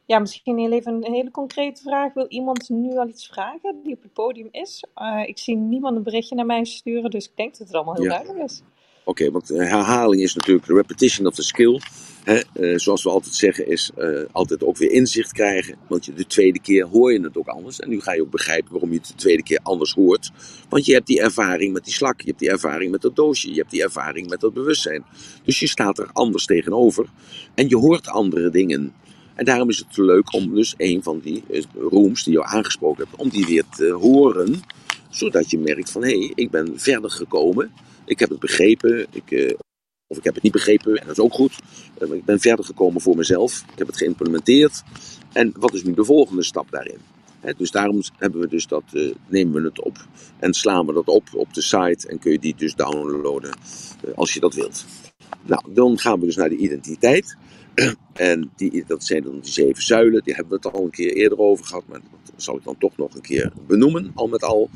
ja, misschien heel even een hele concrete vraag. Wil iemand nu al iets vragen die op het podium is? ik zie niemand een berichtje naar mij sturen, dus ik denk dat het allemaal heel Ja. duidelijk is. Oké, want herhaling is natuurlijk de repetition of the skill. Hè, uh, zoals we altijd zeggen, is uh, altijd ook weer inzicht krijgen. Want je, de tweede keer hoor je het ook anders. En nu ga je ook begrijpen waarom je het de tweede keer anders hoort. Want je hebt die ervaring met die slak, je hebt die ervaring met dat doosje, je hebt die ervaring met dat bewustzijn. Dus je staat er anders tegenover en je hoort andere dingen. En daarom is het leuk om dus een van die uh, rooms die je aangesproken hebt, om die weer te horen. Zodat je merkt van, hé, hey, ik ben verder gekomen. Ik heb het begrepen. Ik, uh, of ik heb het niet begrepen, en dat is ook goed. Maar ik ben verder gekomen voor mezelf. Ik heb het geïmplementeerd. En wat is nu de volgende stap daarin? Dus daarom hebben we dus dat, uh, nemen we het op en slaan we dat op op de site en kun je die dus downloaden als je dat wilt. Nou, dan gaan we dus naar de identiteit. En die, dat zijn dan die zeven zuilen. Die hebben we het al een keer eerder over gehad, maar dat zal ik dan toch nog een keer benoemen, al met al.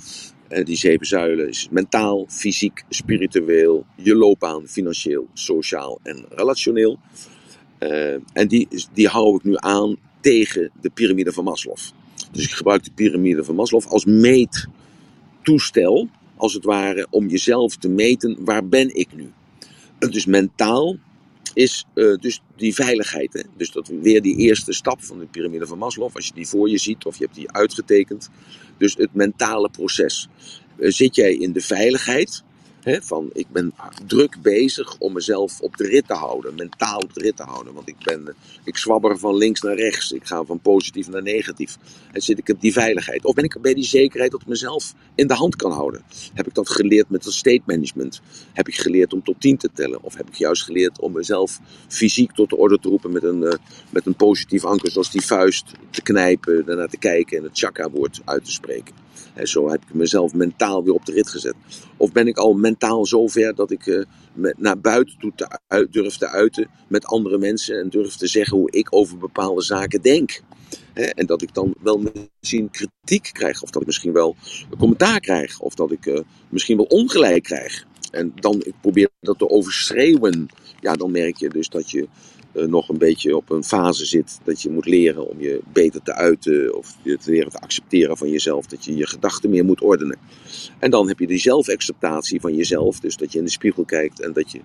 Uh, die zeven zuilen is mentaal, fysiek, spiritueel, je loopbaan, financieel, sociaal en relationeel. Uh, en die, die hou ik nu aan tegen de piramide van Maslow. Dus ik gebruik de piramide van Maslow als meettoestel, als het ware, om jezelf te meten, waar ben ik nu? Dus mentaal is uh, dus die veiligheid. Hè? Dus dat weer die eerste stap van de piramide van Maslow, als je die voor je ziet of je hebt die uitgetekend. Dus het mentale proces. Uh, zit jij in de veiligheid? Van ik ben druk bezig om mezelf op de rit te houden, mentaal op de rit te houden. Want ik, ben, ik zwabber van links naar rechts, ik ga van positief naar negatief. En zit ik op die veiligheid? Of ben ik bij die zekerheid dat ik mezelf in de hand kan houden? Heb ik dat geleerd met het state management? Heb ik geleerd om tot tien te tellen? Of heb ik juist geleerd om mezelf fysiek tot de orde te roepen met een, uh, met een positief anker, zoals die vuist te knijpen, daarnaar te kijken en het chakra-woord uit te spreken? En zo heb ik mezelf mentaal weer op de rit gezet. Of ben ik al mentaal zover dat ik uh, met, naar buiten toe te durf te uiten met andere mensen en durf te zeggen hoe ik over bepaalde zaken denk. En dat ik dan wel misschien kritiek krijg, of dat ik misschien wel een commentaar krijg, of dat ik uh, misschien wel ongelijk krijg. En dan ik probeer dat te overschreeuwen. Ja, dan merk je dus dat je eh, nog een beetje op een fase zit dat je moet leren om je beter te uiten of je te leren te accepteren van jezelf, dat je je gedachten meer moet ordenen. En dan heb je die zelfacceptatie van jezelf, dus dat je in de spiegel kijkt en dat je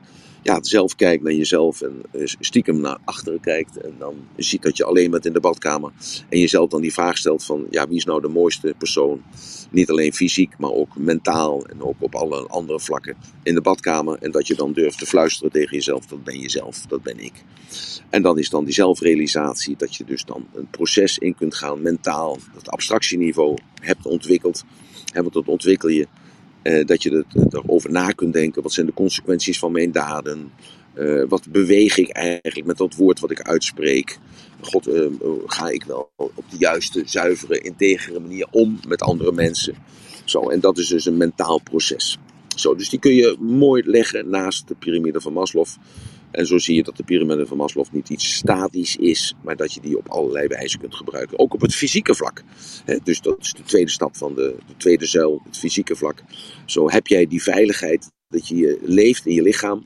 ja, zelf kijkt naar jezelf en eh, stiekem naar achteren kijkt en dan ziet dat je alleen bent in de badkamer en jezelf dan die vraag stelt van ja, wie is nou de mooiste persoon? Niet alleen fysiek, maar ook mentaal en ook op alle andere vlakken in de badkamer en dat je dan durft te fluisteren tegen jezelf, dat ben jezelf, dat ben ik. En dan is dan die zelfrealisatie dat je dus dan een proces in kunt gaan, mentaal, dat abstractieniveau hebt ontwikkeld. En want dat ontwikkel je, eh, dat je er, erover na kunt denken. Wat zijn de consequenties van mijn daden? Eh, wat beweeg ik eigenlijk met dat woord wat ik uitspreek? God, eh, ga ik wel op de juiste, zuivere, integere manier om met andere mensen? Zo, en dat is dus een mentaal proces. Zo, dus die kun je mooi leggen naast de piramide van Maslow. En zo zie je dat de piramide van Maslow niet iets statisch is, maar dat je die op allerlei wijzen kunt gebruiken. Ook op het fysieke vlak. dus dat is de tweede stap van de, de tweede zuil, het fysieke vlak. Zo heb jij die veiligheid dat je leeft in je lichaam,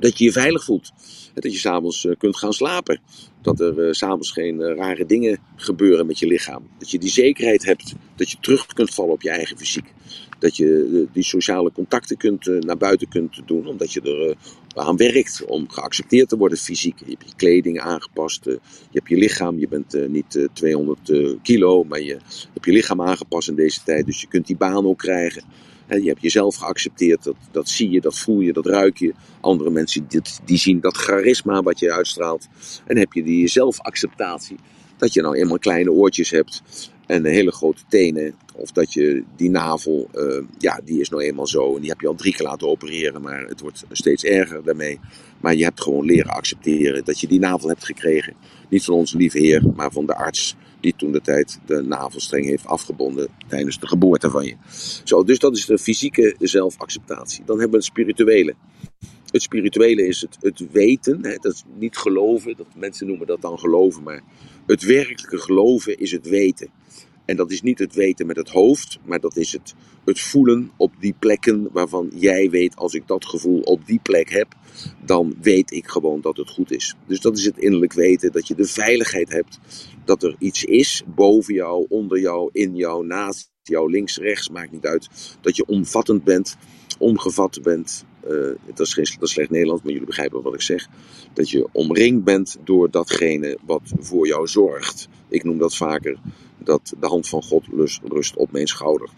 dat je je veilig voelt. Dat je s'avonds eh, kunt gaan slapen. Dat er uh, s'avonds geen uh, rare dingen gebeuren met je lichaam. Dat je die zekerheid hebt dat je terug kunt vallen op je eigen fysiek. Dat je die sociale contacten kunt, naar buiten kunt doen, omdat je er aan werkt om geaccepteerd te worden fysiek. Je hebt je kleding aangepast, je hebt je lichaam, je bent niet 200 kilo, maar je hebt je lichaam aangepast in deze tijd. Dus je kunt die baan ook krijgen. Je hebt jezelf geaccepteerd, dat, dat zie je, dat voel je, dat ruik je. Andere mensen die zien dat charisma wat je uitstraalt. En heb je die zelfacceptatie, dat je nou eenmaal kleine oortjes hebt en hele grote tenen. Of dat je die navel, uh, ja, die is nou eenmaal zo. En die heb je al drie keer laten opereren, maar het wordt steeds erger daarmee. Maar je hebt gewoon leren accepteren dat je die navel hebt gekregen. Niet van onze lieve Heer, maar van de arts die toen de tijd de navelstreng heeft afgebonden tijdens de geboorte van je. Zo, dus dat is de fysieke zelfacceptatie. Dan hebben we het spirituele. Het spirituele is het, het weten, hè, dat is niet geloven, dat mensen noemen dat dan geloven, maar het werkelijke geloven is het weten. En dat is niet het weten met het hoofd, maar dat is het, het voelen op die plekken waarvan jij weet, als ik dat gevoel op die plek heb, dan weet ik gewoon dat het goed is. Dus dat is het innerlijk weten, dat je de veiligheid hebt dat er iets is boven jou, onder jou, in jou, naast jou, links, rechts, maakt niet uit. Dat je omvattend bent, ongevat bent. Uh, dat, is geen, dat is slecht Nederlands, maar jullie begrijpen wat ik zeg. Dat je omringd bent door datgene wat voor jou zorgt. Ik noem dat vaker dat de hand van God rust op mijn schouder.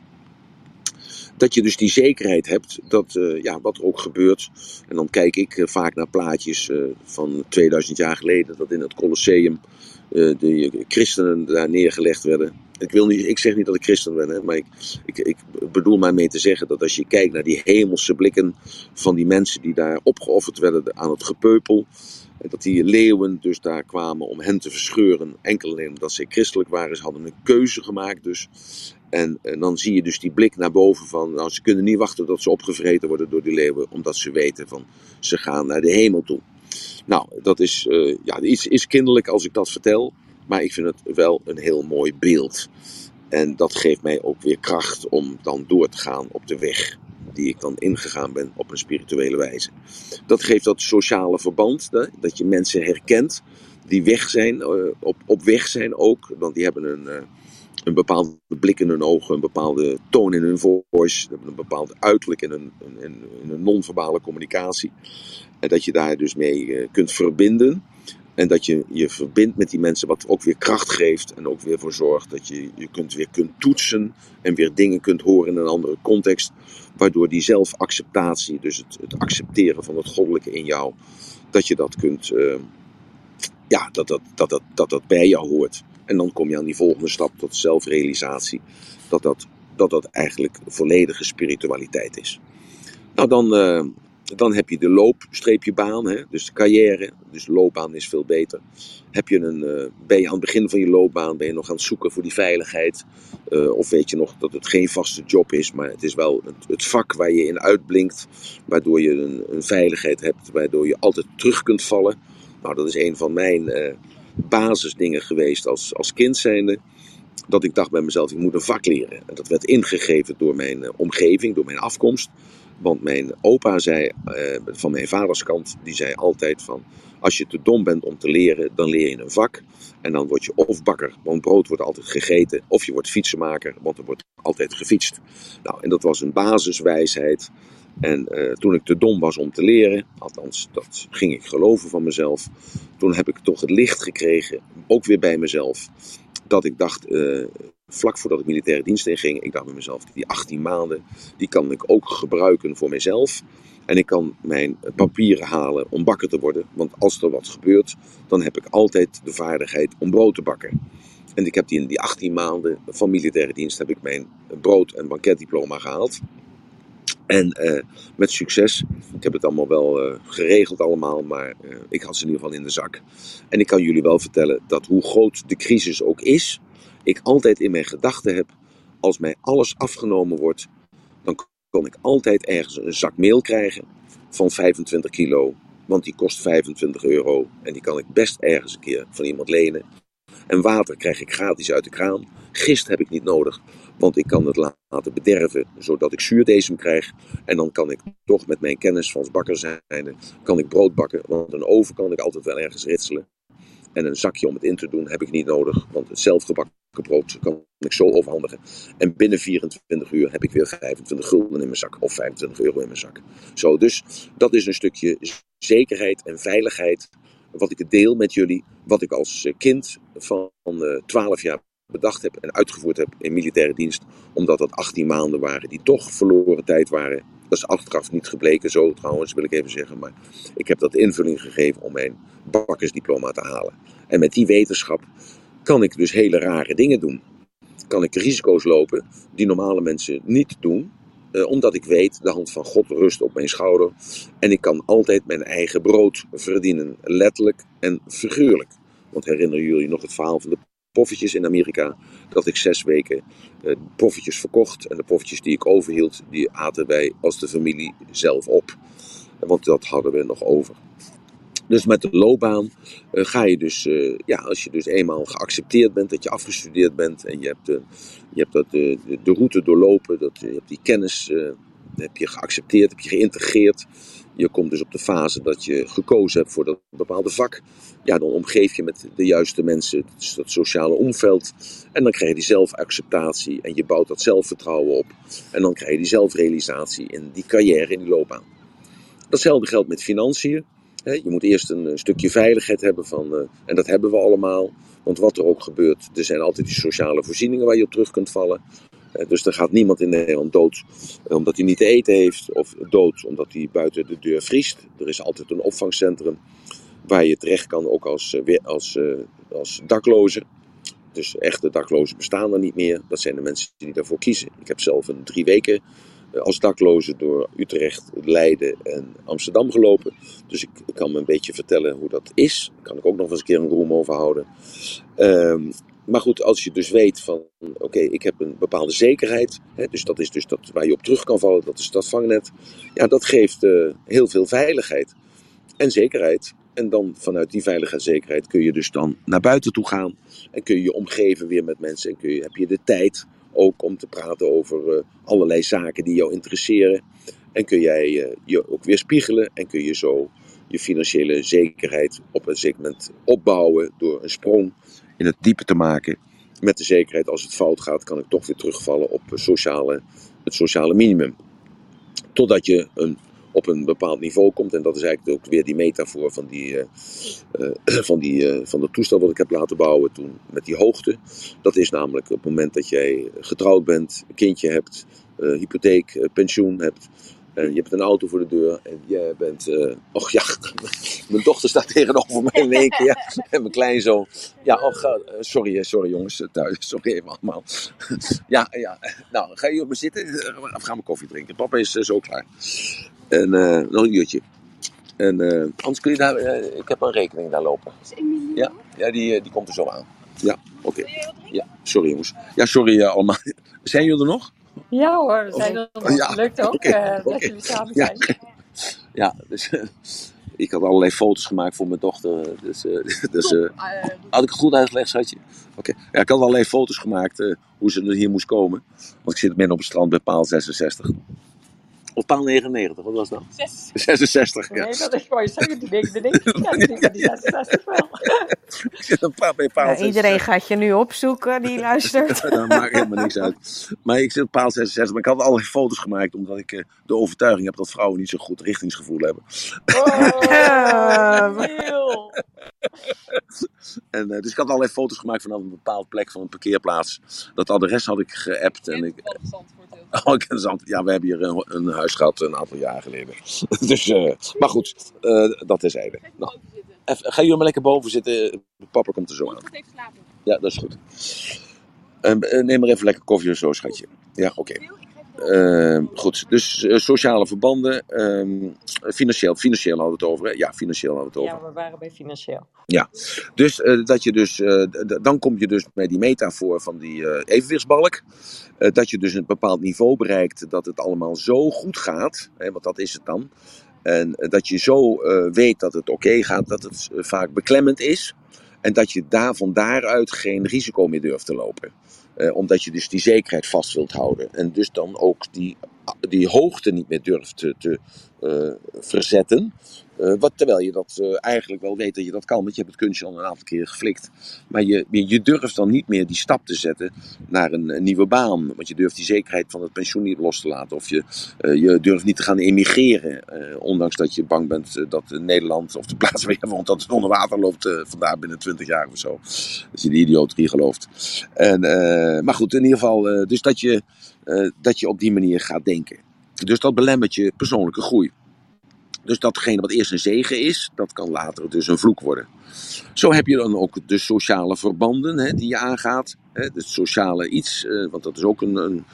Dat je dus die zekerheid hebt dat uh, ja, wat er ook gebeurt. En dan kijk ik uh, vaak naar plaatjes uh, van 2000 jaar geleden. Dat in het Colosseum de christenen daar neergelegd werden. Ik, wil niet, ik zeg niet dat ik christen ben, hè, maar ik, ik, ik bedoel maar mee te zeggen dat als je kijkt naar die hemelse blikken van die mensen die daar opgeofferd werden aan het gepeupel. Dat die leeuwen dus daar kwamen om hen te verscheuren. Enkel alleen omdat ze christelijk waren. Ze hadden een keuze gemaakt dus. En, en, dan zie je dus die blik naar boven van, nou ze kunnen niet wachten tot ze opgevreten worden door die leeuwen, omdat ze weten van, ze gaan naar de hemel toe. Nou, dat is, uh, ja, iets is kinderlijk als ik dat vertel, maar ik vind het wel een heel mooi beeld. En dat geeft mij ook weer kracht om dan door te gaan op de weg die ik dan ingegaan ben op een spirituele wijze. Dat geeft dat sociale verband, hè, dat je mensen herkent die weg zijn, uh, op, op weg zijn ook, want die hebben een... Uh, een bepaalde blik in hun ogen, een bepaalde toon in hun voice, een bepaald uiterlijk in een, in, in non-verbale communicatie. En dat je daar dus mee uh, kunt verbinden. En dat je je verbindt met die mensen, wat ook weer kracht geeft en ook weer voor zorgt dat je je kunt weer kunt toetsen en weer dingen kunt horen in een andere context. Waardoor die zelfacceptatie, dus het, het accepteren van het goddelijke in jou, dat je dat kunt, uh, ja, dat dat, dat, dat, dat dat bij jou hoort. En dan kom je aan die volgende stap tot zelfrealisatie. Dat dat, dat, dat eigenlijk volledige spiritualiteit is. Nou, dan, uh, dan heb je de loopstreepjebaan, hè? dus de carrière. Dus de loopbaan is veel beter. Heb je een, uh, ben je aan het begin van je loopbaan ben je nog aan het zoeken voor die veiligheid? Uh, of weet je nog dat het geen vaste job is, maar het is wel het, vak waar je in uitblinkt. Waardoor je een, een, veiligheid hebt, waardoor je altijd terug kunt vallen. Nou, dat is een van mijn basisdingen geweest als, als kind zijnde. Dat ik dacht bij mezelf, ik moet een vak leren. En dat werd ingegeven door mijn omgeving, door mijn afkomst. Want mijn opa zei, eh, van mijn vaders kant, die zei altijd van... Als je te dom bent om te leren, dan leer je een vak. En dan word je of bakker, want brood wordt altijd gegeten. Of je wordt fietsenmaker, want er wordt altijd gefietst. Nou, en dat was een basiswijsheid. En eh, toen ik te dom was om te leren, althans dat ging ik geloven van mezelf. Toen heb ik toch het licht gekregen, ook weer bij mezelf. Dat ik dacht, eh, vlak voordat ik militaire dienst inging, ik dacht bij mezelf, die 18 maanden, die kan ik ook gebruiken voor mezelf. En ik kan mijn papieren halen om bakker te worden. Want als er wat gebeurt, dan heb ik altijd de vaardigheid om brood te bakken. En ik heb die in die 18 maanden van militaire dienst heb ik mijn brood- en banketdiploma gehaald. En eh, met succes. Ik heb het allemaal wel eh, geregeld allemaal, maar eh, ik had ze in ieder geval in de zak. En ik kan jullie wel vertellen dat hoe groot de crisis ook is, ik altijd in mijn gedachten heb, als mij alles afgenomen wordt, dan kon ik altijd ergens een zak meel krijgen van 25 kilo. Want die kost 25 euro en die kan ik best ergens een keer van iemand lenen. En water krijg ik gratis uit de kraan. Gist heb ik niet nodig, want ik kan het laten bederven zodat ik zuurdesem krijg. En dan kan ik toch met mijn kennis van bakker zijn, kan ik brood bakken. Want een oven kan ik altijd wel ergens ritselen. En een zakje om het in te doen heb ik niet nodig, want het zelfgebakken brood kan ik zo overhandigen. En binnen 24 uur heb ik weer 25 gulden in mijn zak of 25 euro in mijn zak. Zo, dus dat is een stukje zekerheid en veiligheid wat ik deel met jullie, wat ik als eh, kind van uh, 12 jaar bedacht heb en uitgevoerd heb in militaire dienst, omdat dat 18 maanden waren die toch verloren tijd waren. Dat is achteraf niet gebleken zo trouwens, wil ik even zeggen, maar ik heb dat invulling gegeven om mijn bakkersdiploma te halen. En met die wetenschap kan ik dus hele rare dingen doen. Kan ik risico's lopen die normale mensen niet doen, eh, omdat ik weet, de hand van God rust op mijn schouder. En ik kan altijd mijn eigen brood verdienen, letterlijk en figuurlijk. Want herinneren jullie nog het verhaal van de poffertjes in Amerika? Dat ik zes weken eh, poffertjes verkocht. En de poffertjes die ik overhield, die aten wij als de familie zelf op. Want dat hadden we nog over. Dus met de loopbaan uh, ga je dus, uh, ja, als je dus eenmaal geaccepteerd bent, dat je afgestudeerd bent en je hebt, uh, je hebt dat, de, route doorlopen, dat, je hebt die kennis heb je geaccepteerd, heb je geïntegreerd. Je komt dus op de fase dat je gekozen hebt voor dat bepaalde vak. Ja, dan omgeef je met de juiste mensen, dat sociale omveld. En dan krijg je die zelfacceptatie en je bouwt dat zelfvertrouwen op. En dan krijg je die zelfrealisatie in die carrière, in die loopbaan. Datzelfde geldt met financiën. Je moet eerst een stukje veiligheid hebben van, uh, en dat hebben we allemaal. Want wat er ook gebeurt, er zijn altijd die sociale voorzieningen waar je op terug kunt vallen. Dus er gaat niemand in Nederland dood omdat hij niet te eten heeft, of dood omdat hij buiten de deur vriest. Er is altijd een opvangcentrum waar je terecht kan, ook als, als, als dakloze. Dus echte daklozen bestaan er niet meer. Dat zijn de mensen die daarvoor kiezen. Ik heb zelf een drie weken als dakloze door Utrecht, Leiden en Amsterdam gelopen. Dus ik kan me een beetje vertellen hoe dat is. Daar kan ik ook nog eens een keer een roem over houden. Um, maar goed, als je dus weet van, oké, ik heb een bepaalde zekerheid. Hè, dus dat is dus dat waar je op terug kan vallen, dat is dat vangnet. Ja, dat geeft uh, heel veel veiligheid en zekerheid. En dan vanuit die veiligheid en zekerheid kun je dus dan naar buiten toe gaan. En kun je je omgeven weer met mensen. En kun je, heb je de tijd ook om te praten over uh, allerlei zaken die jou interesseren. En kun jij uh, je ook weer spiegelen en kun je zo je financiële zekerheid op een segment opbouwen door een sprong in het diepe te maken. Met de zekerheid, als het fout gaat, kan ik toch weer terugvallen op sociale, het sociale minimum. Totdat je een, op een bepaald niveau komt. En dat is eigenlijk ook weer die metafoor van, die, uh, van, die, uh, van dat toestel wat ik heb laten bouwen toen met die hoogte. Dat is namelijk op het moment dat jij getrouwd bent, een kindje hebt, hypotheek, pensioen hebt. En je hebt een auto voor de deur en je bent. Och ja, mijn dochter staat tegenover mij in één keer. Ja. En mijn kleinzoon. Ja, och, sorry, sorry jongens, thuis. Sorry even allemaal. ja, ja. Nou, ga je op me zitten? Of gaan we koffie drinken? Papa is zo klaar. En nog een uurtje. En anders kun je daar. ik heb een rekening daar lopen. Ja, ja die, die komt er zo aan. Ja, oké. Okay. Ja, sorry jongens. Ja, sorry allemaal. Zijn jullie er nog? Ja hoor, we zijn er nog. Ja, Lukt ook eh, dat jullie samen Ja. zijn. Ja, dus eh, ik had allerlei foto's gemaakt voor mijn dochter. Dus, eh, dus eh, Eh, had ik het goed uitgelegd, schatje? Oké. Ja, ik had allerlei foto's gemaakt eh, hoe ze er hier moest komen. Want ik zit midden op het strand bij paal 66. Of paal 99, wat was dat? Zes. 66, ja. Nee, dat is mooi zeggen. Die denk, ik, ja, die denk die 66 wel. Bij paal Ja, 66. iedereen gaat je nu opzoeken die luistert. dat maakt helemaal niks uit. Maar ik zit op paal 66. Maar ik had allerlei foto's gemaakt. Omdat ik eh, de overtuiging heb dat vrouwen niet zo goed richtingsgevoel hebben. Oh. En, eh, dus ik had allerlei foto's gemaakt vanaf een bepaald plek van een parkeerplaats. Dat adres had ik geappt. En ik, oh, ik ken Zand. Ja, we hebben hier een, een huis gehad een aantal jaar geleden. dus, eh, maar goed, eh, dat terzijde. Nou, even, ga jullie maar lekker boven zitten. Papa komt er zo aan. Ja, dat is goed. Neem maar even lekker koffie of zo, schatje. Ja, oké. Ehm, goed, dus eh, sociale verbanden. ehm, financieel, financieel hadden we het over. Hè? Ja, financieel hadden we het over. Ja, we waren bij financieel. Dus eh, dat je dus, eh, dan kom je dus bij die metafoor van die evenwichtsbalk. Dat je dus een bepaald niveau bereikt dat het allemaal zo goed gaat, hè, want dat is het dan. En dat je zo weet dat het oké gaat, dat het vaak beklemmend is. En dat je daar van daaruit geen risico meer durft te lopen. Eh, omdat je dus die zekerheid vast wilt houden. En dus dan ook die, die hoogte niet meer durft te, eh, verzetten. Eh, wat, terwijl je dat eh, eigenlijk wel weet dat je dat kan, want je hebt het kunstje al een aantal keer geflikt. Maar je, je durft dan niet meer die stap te zetten naar een, nieuwe baan. Want je durft die zekerheid van het pensioen niet los te laten. Of je, je durft niet te gaan emigreren. ondanks dat je bang bent dat Nederland of de plaats waar je woont, dat het onder water loopt vandaar binnen 20 jaar of zo. Als je die idioterie gelooft. En, maar goed, in ieder geval, dus dat je, eh, dat je op die manier gaat denken. Dus dat belemmert je persoonlijke groei. Dus datgene wat eerst een zegen is, dat kan later dus een vloek worden. Zo heb je dan ook de sociale verbanden hè, die je aangaat. Hè, het sociale iets, eh, want dat is ook een, een,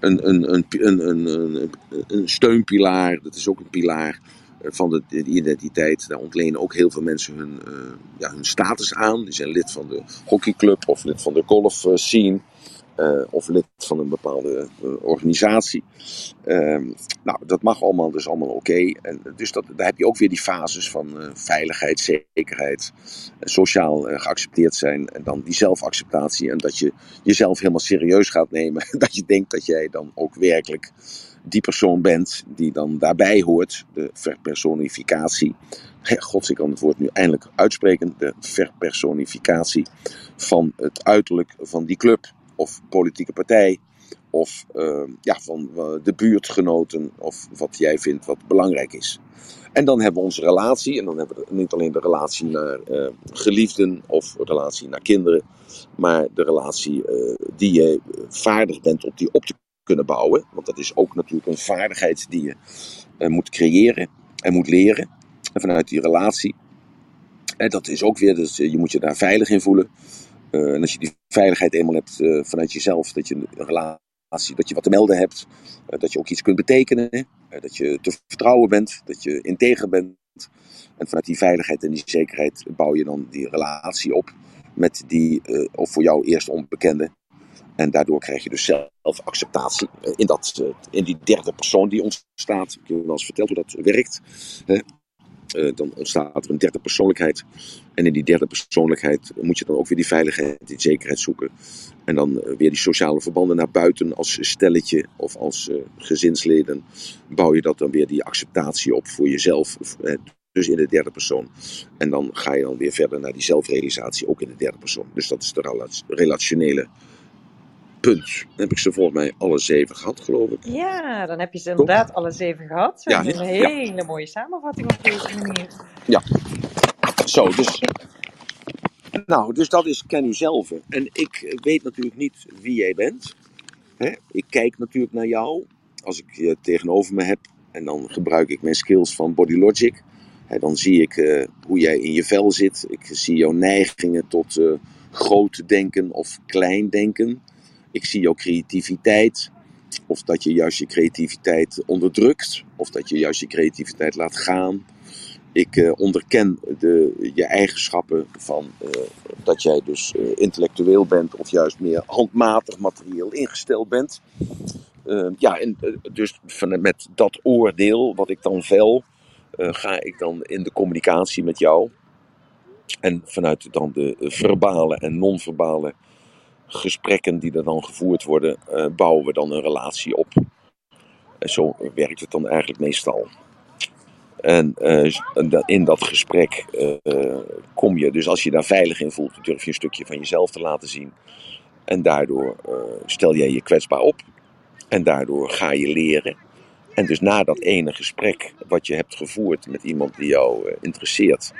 een, een, een, een, een, steunpilaar. Dat is ook een pilaar eh, van de, identiteit. Daar ontlenen ook heel veel mensen hun, eh, ja, hun status aan. Die zijn lid van de hockeyclub of lid van de golfscene. scene eh, of lid van een bepaalde eh, organisatie. Ehm, nou, dat mag allemaal dus allemaal oké. Dus dat, daar heb je ook weer die fases van eh, veiligheid, zekerheid, sociaal geaccepteerd zijn en dan die zelfacceptatie en dat je jezelf helemaal serieus gaat nemen. Dat je denkt dat jij dan ook werkelijk die persoon bent die dan daarbij hoort, de verpersonificatie. Hè, Gods, ik kan het woord nu eindelijk uitspreken, de verpersonificatie van het uiterlijk van die club of politieke partij of eh, ja, van eh, de buurtgenoten of wat jij vindt wat belangrijk is. En dan hebben we onze relatie, en dan hebben we niet alleen de relatie naar eh, geliefden of relatie naar kinderen, maar de relatie die je vaardig bent om die op te kunnen bouwen. Want dat is ook natuurlijk een vaardigheid die je moet creëren en moet leren. En vanuit die relatie. En dat is ook weer, dus je moet je daar veilig in voelen. En als je die veiligheid eenmaal hebt eh, vanuit jezelf, dat je een relatie, dat je wat te melden hebt, eh, dat je ook iets kunt betekenen, eh, dat je te vertrouwen bent, dat je integer bent. En vanuit die veiligheid en die zekerheid bouw je dan die relatie op met die, of voor jou eerst onbekende. En daardoor krijg je dus zelfacceptatie in, dat, in die derde persoon die ontstaat. Ik heb wel eens verteld hoe dat werkt. Eh, dan ontstaat er een derde persoonlijkheid. En in die derde persoonlijkheid moet je dan ook weer die veiligheid, die zekerheid zoeken. En dan eh, weer die sociale verbanden naar buiten als stelletje of als eh, gezinsleden. Bouw je dat dan weer die acceptatie op voor jezelf. dus in de derde persoon. En dan ga je dan weer verder naar die zelfrealisatie, ook in de derde persoon. Dus dat is de rela- relationele punt. Dan heb ik ze volgens mij alle zeven gehad, geloof ik. Ja, dan heb je ze inderdaad alle zeven gehad. Ja, Een ja. hele mooie samenvatting op deze manier. Zo, dus. Nou, dus dat is ken u zelf. En ik weet natuurlijk niet wie jij bent. Hè? Ik kijk natuurlijk naar jou als ik je tegenover me heb. En dan gebruik ik mijn skills van Body Logic. Hè, dan zie ik eh, hoe jij in je vel zit. Ik zie jouw neigingen tot eh, groot denken of klein denken. Ik zie jouw creativiteit. Of dat je juist je creativiteit onderdrukt. Of dat je juist je creativiteit laat gaan. Ik eh, onderken de, je eigenschappen van eh, dat jij dus eh, intellectueel bent of juist meer handmatig materieel ingesteld bent. Eh, ja, en dus van, met dat oordeel wat ik dan vel, ga ik dan in de communicatie met jou. En vanuit dan de verbale en non-verbale gesprekken die er dan gevoerd worden, eh, bouwen we dan een relatie op. En zo werkt het dan eigenlijk meestal. En eh, in dat gesprek eh, kom je, dus als je daar veilig in voelt, durf je een stukje van jezelf te laten zien. En daardoor stel jij je kwetsbaar op. En daardoor ga je leren. En dus na dat ene gesprek wat je hebt gevoerd met iemand die jou interesseert,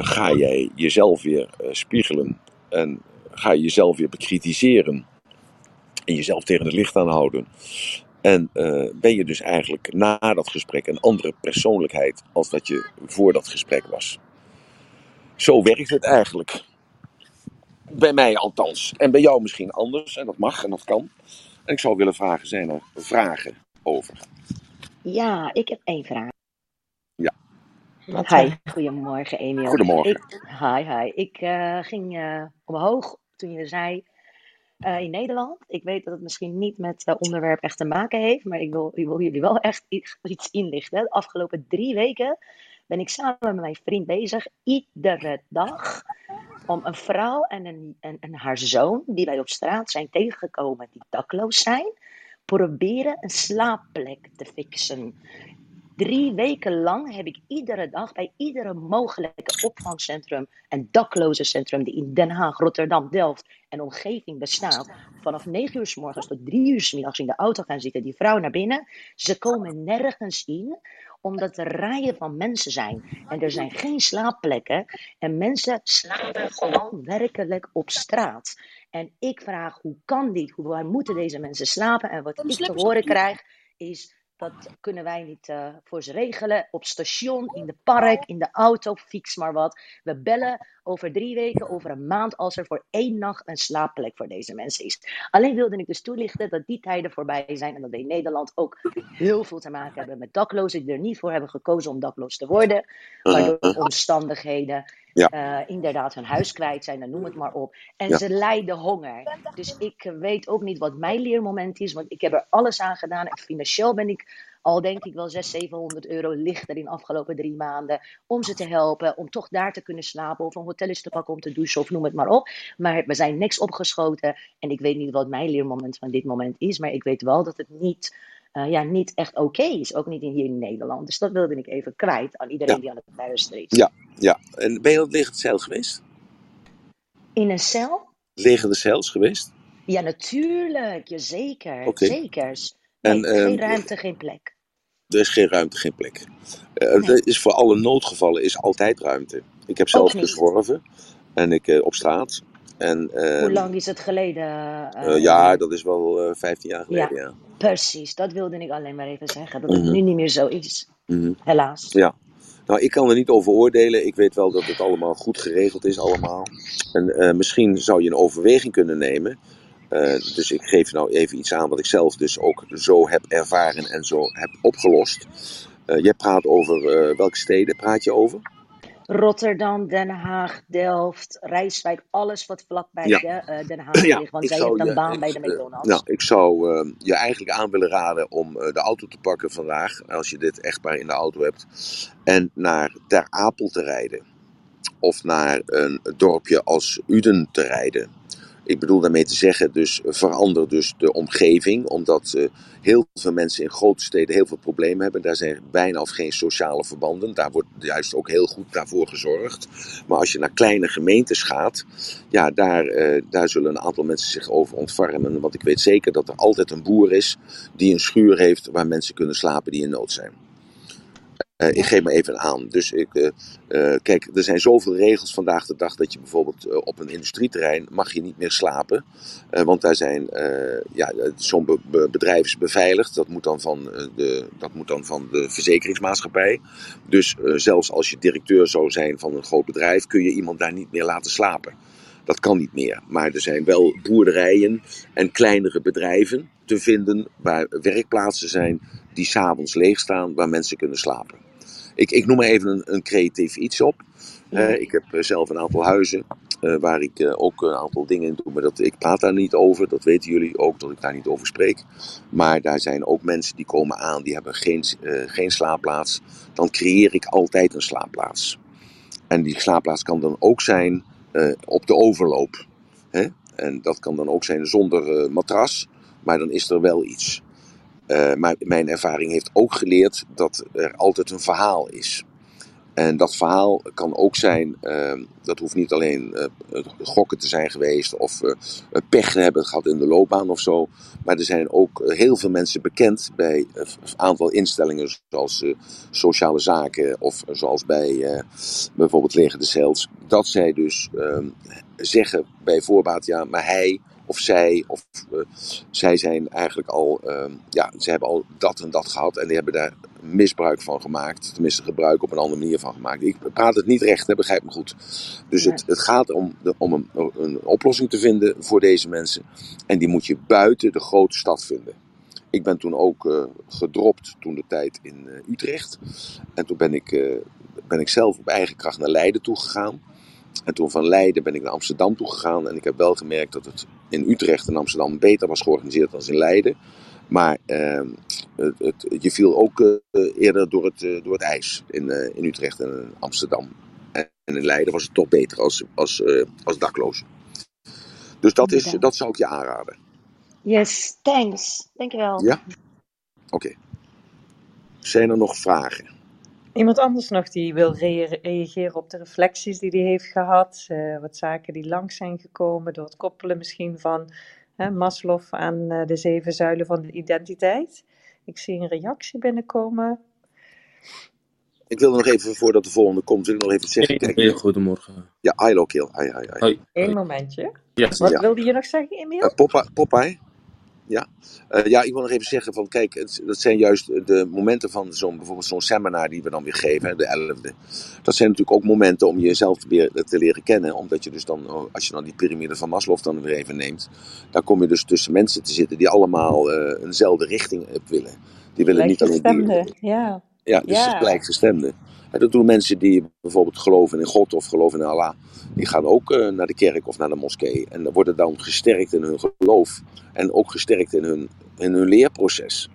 ga jij jezelf weer spiegelen. En ga je jezelf weer bekritiseren. En jezelf tegen het licht aanhouden. En eh, ben je dus eigenlijk na dat gesprek een andere persoonlijkheid als dat je voor dat gesprek was. Zo werkt het eigenlijk. Bij mij althans. En bij jou misschien anders. En dat mag en dat kan. En ik zou willen vragen, zijn er vragen over? Ja, ik heb één vraag. Ja. Wat, Hi, goedemorgen Emiel. Goedemorgen. Ik, hi, hi. Ik eh, ging eh, omhoog toen je zei eh, in Nederland. Ik weet dat het misschien niet met het onderwerp echt te maken heeft, maar ik wil, ik wil jullie wel echt iets, inlichten. De afgelopen drie weken ben ik samen met mijn vriend bezig, iedere dag, om een vrouw en, een, en, en haar zoon, die wij op straat zijn tegengekomen, die dakloos zijn, proberen een slaapplek te fixen. Drie weken lang heb ik iedere dag bij iedere mogelijke opvangcentrum en daklozencentrum die in Den Haag, Rotterdam, Delft en omgeving bestaat, vanaf 9 uur s morgens tot 3 uur s middags in de auto gaan zitten, die vrouw naar binnen. Ze komen nergens in, omdat er rijen van mensen zijn. En er zijn geen slaapplekken. En mensen slapen gewoon werkelijk op straat. En ik vraag, hoe kan dit? Hoe waar moeten deze mensen slapen? En wat ik te horen krijg, is dat kunnen wij niet eh, voor ze regelen. Op station, in de park, in de auto, fix maar wat. We bellen over drie weken, over een maand, als er voor één nacht een slaapplek voor deze mensen is. Alleen wilde ik dus toelichten dat die tijden voorbij zijn en dat we in Nederland ook heel veel te maken hebben met daklozen die er niet voor hebben gekozen om dakloos te worden, maar door Uh-huh. omstandigheden Ja. eh, inderdaad hun huis kwijt zijn, dan noem het maar op. En Ja. ze lijden honger. Dus ik weet ook niet wat mijn leermoment is, want ik heb er alles aan gedaan. En financieel ben ik al denk ik wel 600, 700 euro lichter in de afgelopen drie maanden. Om ze te helpen, om toch daar te kunnen slapen of een hotel eens te pakken om te douchen of noem het maar op. Maar we zijn niks opgeschoten en ik weet niet wat mijn leermoment van dit moment is. Maar ik weet wel dat het niet, eh, ja, niet echt oké is, ook niet in, hier in Nederland. Dus dat wilde ik even kwijt aan iedereen Ja. die aan het luisteren is. Ja, ja. En ben je op liggende cel geweest? In een cel? Liggende cels geweest? Ja, natuurlijk. Oké. Zeker. Nee, En geen ehm, ruimte, geen plek. er is geen ruimte, geen plek. Nee. er is voor alle noodgevallen is altijd ruimte. Ik heb zelf gezworven en ik eh, op straat. En Hoe ehm, lang is het geleden? eh, eh, ja, dat is wel eh 15 jaar Ja. geleden, ja. Precies, dat wilde ik alleen maar even zeggen. Dat het Mhm. nu niet meer zo is. Mhm. Helaas. Ja. Nou, ik kan er niet over oordelen. Ik weet wel dat het allemaal goed geregeld is, allemaal. En eh, misschien zou je een overweging kunnen nemen. Eh, dus ik geef nou even iets aan wat ik zelf dus ook zo heb ervaren en zo heb opgelost. Eh, jij praat over eh, welke steden praat je over? Rotterdam, Den Haag, Delft, Rijswijk, alles wat vlakbij Ja. de, eh, Den Haag Ja, ligt. Want zij zou heeft een baan bij de eh, McDonald's. Nou, ik zou eh, je eigenlijk aan willen raden om eh, de auto te pakken vandaag, als je dit echt maar in de auto hebt, en naar Ter Apel te rijden. Of naar een dorpje als Uden te rijden. Ik bedoel daarmee te zeggen, dus verander dus de omgeving, omdat eh, heel veel mensen in grote steden heel veel problemen hebben. Daar zijn bijna of geen sociale verbanden. Daar wordt juist ook heel goed daarvoor gezorgd. Maar als je naar kleine gemeentes gaat, ja, daar, eh, daar zullen een aantal mensen zich over ontfermen. Want ik weet zeker dat er altijd een boer is die een schuur heeft waar mensen kunnen slapen die in nood zijn. Eh, ik geef me even aan. Dus ik, eh, eh, kijk, er zijn zoveel regels vandaag de dag dat je bijvoorbeeld op een industrieterrein mag je niet meer slapen. Want daar zijn, ja, zo'n be- be- bedrijf is beveiligd. Dat moet dan van, de, dat moet dan van de verzekeringsmaatschappij. Dus zelfs als je directeur zou zijn van een groot bedrijf, kun je iemand daar niet meer laten slapen. Dat kan niet meer. Maar er zijn wel boerderijen en kleinere bedrijven te vinden waar werkplaatsen zijn die s'avonds leeg staan, waar mensen kunnen slapen. Ik, ik noem maar even een, een creatief iets op. Eh, ik heb eh, zelf een aantal huizen eh, waar ik ook een aantal dingen in doe, maar dat, ik praat daar niet over. Dat weten jullie ook, dat ik daar niet over spreek. Maar daar zijn ook mensen die komen aan, die hebben geen, geen slaapplaats. Dan creëer ik altijd een slaapplaats. En die slaapplaats kan dan ook zijn op de overloop. Hè? En dat kan dan ook zijn zonder matras, maar dan is er wel iets. Eh, maar mijn ervaring heeft ook geleerd dat er altijd een verhaal is. En dat verhaal kan ook zijn, uh, dat hoeft niet alleen uh, gokken te zijn geweest of uh, pech hebben gehad in de loopbaan of zo. Maar er zijn ook heel veel mensen bekend bij een aantal instellingen zoals sociale zaken of zoals bij bijvoorbeeld Leger de. Dat zij dus ehm, zeggen bij voorbaat, ja, maar hij of zij, of uh, zij zijn eigenlijk al, uh, ja, ze hebben al dat en dat gehad en die hebben daar misbruik van gemaakt. Tenminste, gebruik op een andere manier van gemaakt. Ik praat het niet recht, hè, begrijp me goed. Dus het, het gaat om, de, om een, een oplossing te vinden voor deze mensen. En die moet je buiten de grote stad vinden. Ik ben toen ook uh, gedropt toen de tijd in uh, Utrecht. En toen ben ik, uh, ben ik zelf op eigen kracht naar Leiden toegegaan. En toen van Leiden ben ik naar Amsterdam toegegaan. En ik heb wel gemerkt dat het in Utrecht en Amsterdam beter was georganiseerd dan in Leiden. Maar uh, het, het, je viel ook uh, eerder door het, uh, door het ijs in, uh, in Utrecht en in Amsterdam. En in Leiden was het toch beter als, als, als dakloos. Dus dat, is, dat zou ik je aanraden. Yes, thanks. Dankjewel. Ja? Oké. Okay. Zijn er nog vragen? Iemand anders nog die wil rea reageren op de reflecties die hij heeft gehad. Uh, wat zaken die langs zijn gekomen door het koppelen misschien van hè, Maslow aan uh, de zeven zuilen van de identiteit. Ik zie een reactie binnenkomen. Ik wil nog even, voordat de volgende komt, wil ik nog even zeggen. Kijk, goedemorgen. Ja, Kill. Ai, ai, ai. Hoi. Eén momentje. Yes. Wat Ja. wilde je nog zeggen, Emiel? Uh, Popeye, Popeye? Ja. Uh, ja, ik wil nog even zeggen van kijk, het, dat zijn juist de momenten van zo'n bijvoorbeeld zo'n seminar die we dan weer geven, de 11e. Dat zijn natuurlijk ook momenten om jezelf weer, te leren kennen, omdat je dus dan, als je dan die piramide van Maslow dan weer even neemt, dan kom je dus tussen mensen te zitten die allemaal uh, eenzelfde richting op willen. Die willen niet alleen ja. ja, dus Ja. gelijkgestemden. Dat doen mensen die bijvoorbeeld geloven in God of geloven in Allah. Die gaan ook uh, naar de kerk of naar de moskee. En worden dan gesterkt in hun geloof. En ook gesterkt in hun, in hun leerproces.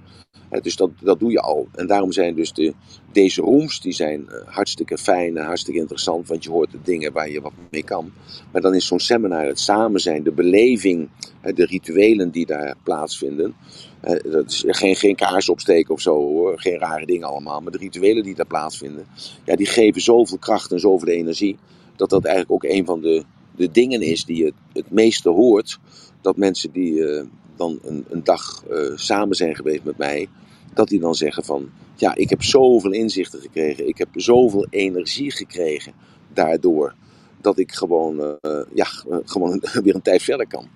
Dus dat, dat doe je al. En daarom zijn dus de, deze rooms die zijn uh, hartstikke fijn en hartstikke interessant. Want je hoort de dingen waar je wat mee kan. Maar dan is zo'n seminar het samen zijn, de beleving, de rituelen die daar plaatsvinden. Dat is geen, geen kaars opsteken of zo hoor, geen rare dingen allemaal. Maar de rituelen die daar plaatsvinden, ja, die geven zoveel kracht en zoveel energie. Dat dat eigenlijk ook een van de, de dingen is die je het, meeste hoort. Dat mensen die uh, dan een, een dag uh, samen zijn geweest met mij, dat die dan zeggen van, ja, ik heb zoveel inzichten gekregen. Ik heb zoveel energie gekregen daardoor. Dat ik gewoon, ja, gewoon weer een tijd verder kan.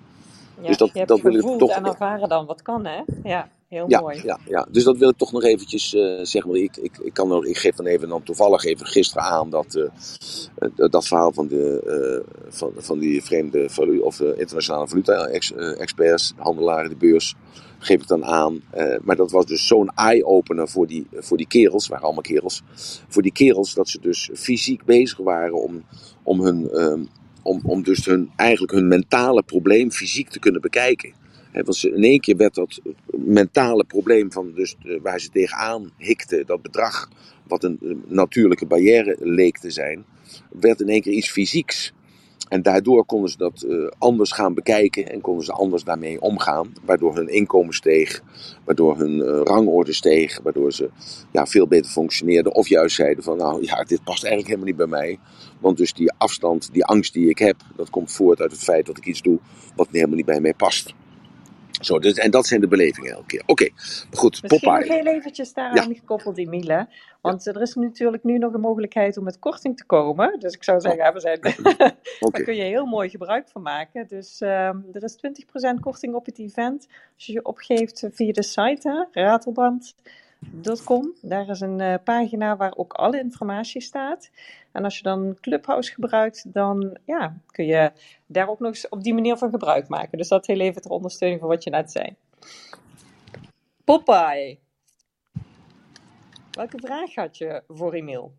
Ja, Dus dat- je hebt dat wil ik toch- en ervaren dan wat kan, hè? Ja, heel Ja, mooi. ja, ja, dus dat wil ik toch nog eventjes uh, zeggen. Want ik, ik, ik, kan er, ik geef dan even dan toevallig even gisteren aan dat, uh, dat verhaal van, de, uh, van, van die vreemde valu of internationale valuta-experts, handelaren, de beurs, geef ik dan aan. maar dat was dus zo'n eye-opener voor die, voor die kerels, waren allemaal kerels, voor die kerels dat ze dus fysiek bezig waren om, om hun. Om, om dus hun, eigenlijk hun mentale probleem fysiek te kunnen bekijken. He, want in één keer werd dat mentale probleem van dus, waar ze tegenaan hikten, dat bedrag, wat een natuurlijke barrière leek te zijn, werd in één keer iets fysieks. En daardoor konden ze dat uh, anders gaan bekijken en konden ze anders daarmee omgaan. Waardoor hun inkomen steeg, waardoor hun rangorde steeg, waardoor ze ja, veel beter functioneerden. Of juist zeiden van nou ja, dit past eigenlijk helemaal niet bij mij. Want dus die afstand, die angst die ik heb, dat komt voort uit het feit dat ik iets doe wat helemaal niet bij mij past. Zo, dus, en dat zijn de belevingen elke keer. Oké, okay, goed. Misschien Popeye. nog heel eventjes daaraan ja. gekoppeld, Emile. Want er is natuurlijk nu nog een mogelijkheid om met korting te komen. Dus ik zou zeggen, oh. we zijn, okay. daar kun je heel mooi gebruik van maken. Dus uh, er is 20% korting op het event. Als je je opgeeft via de site, hè, ratelband.com. Daar is een uh, pagina waar ook alle informatie staat. En als je dan Clubhouse gebruikt, dan ja, kun je daar ook nog op die manier van gebruik maken. Dus dat heel even ter ondersteuning van wat je net zei. Popeye. Welke vraag had je voor Emiel?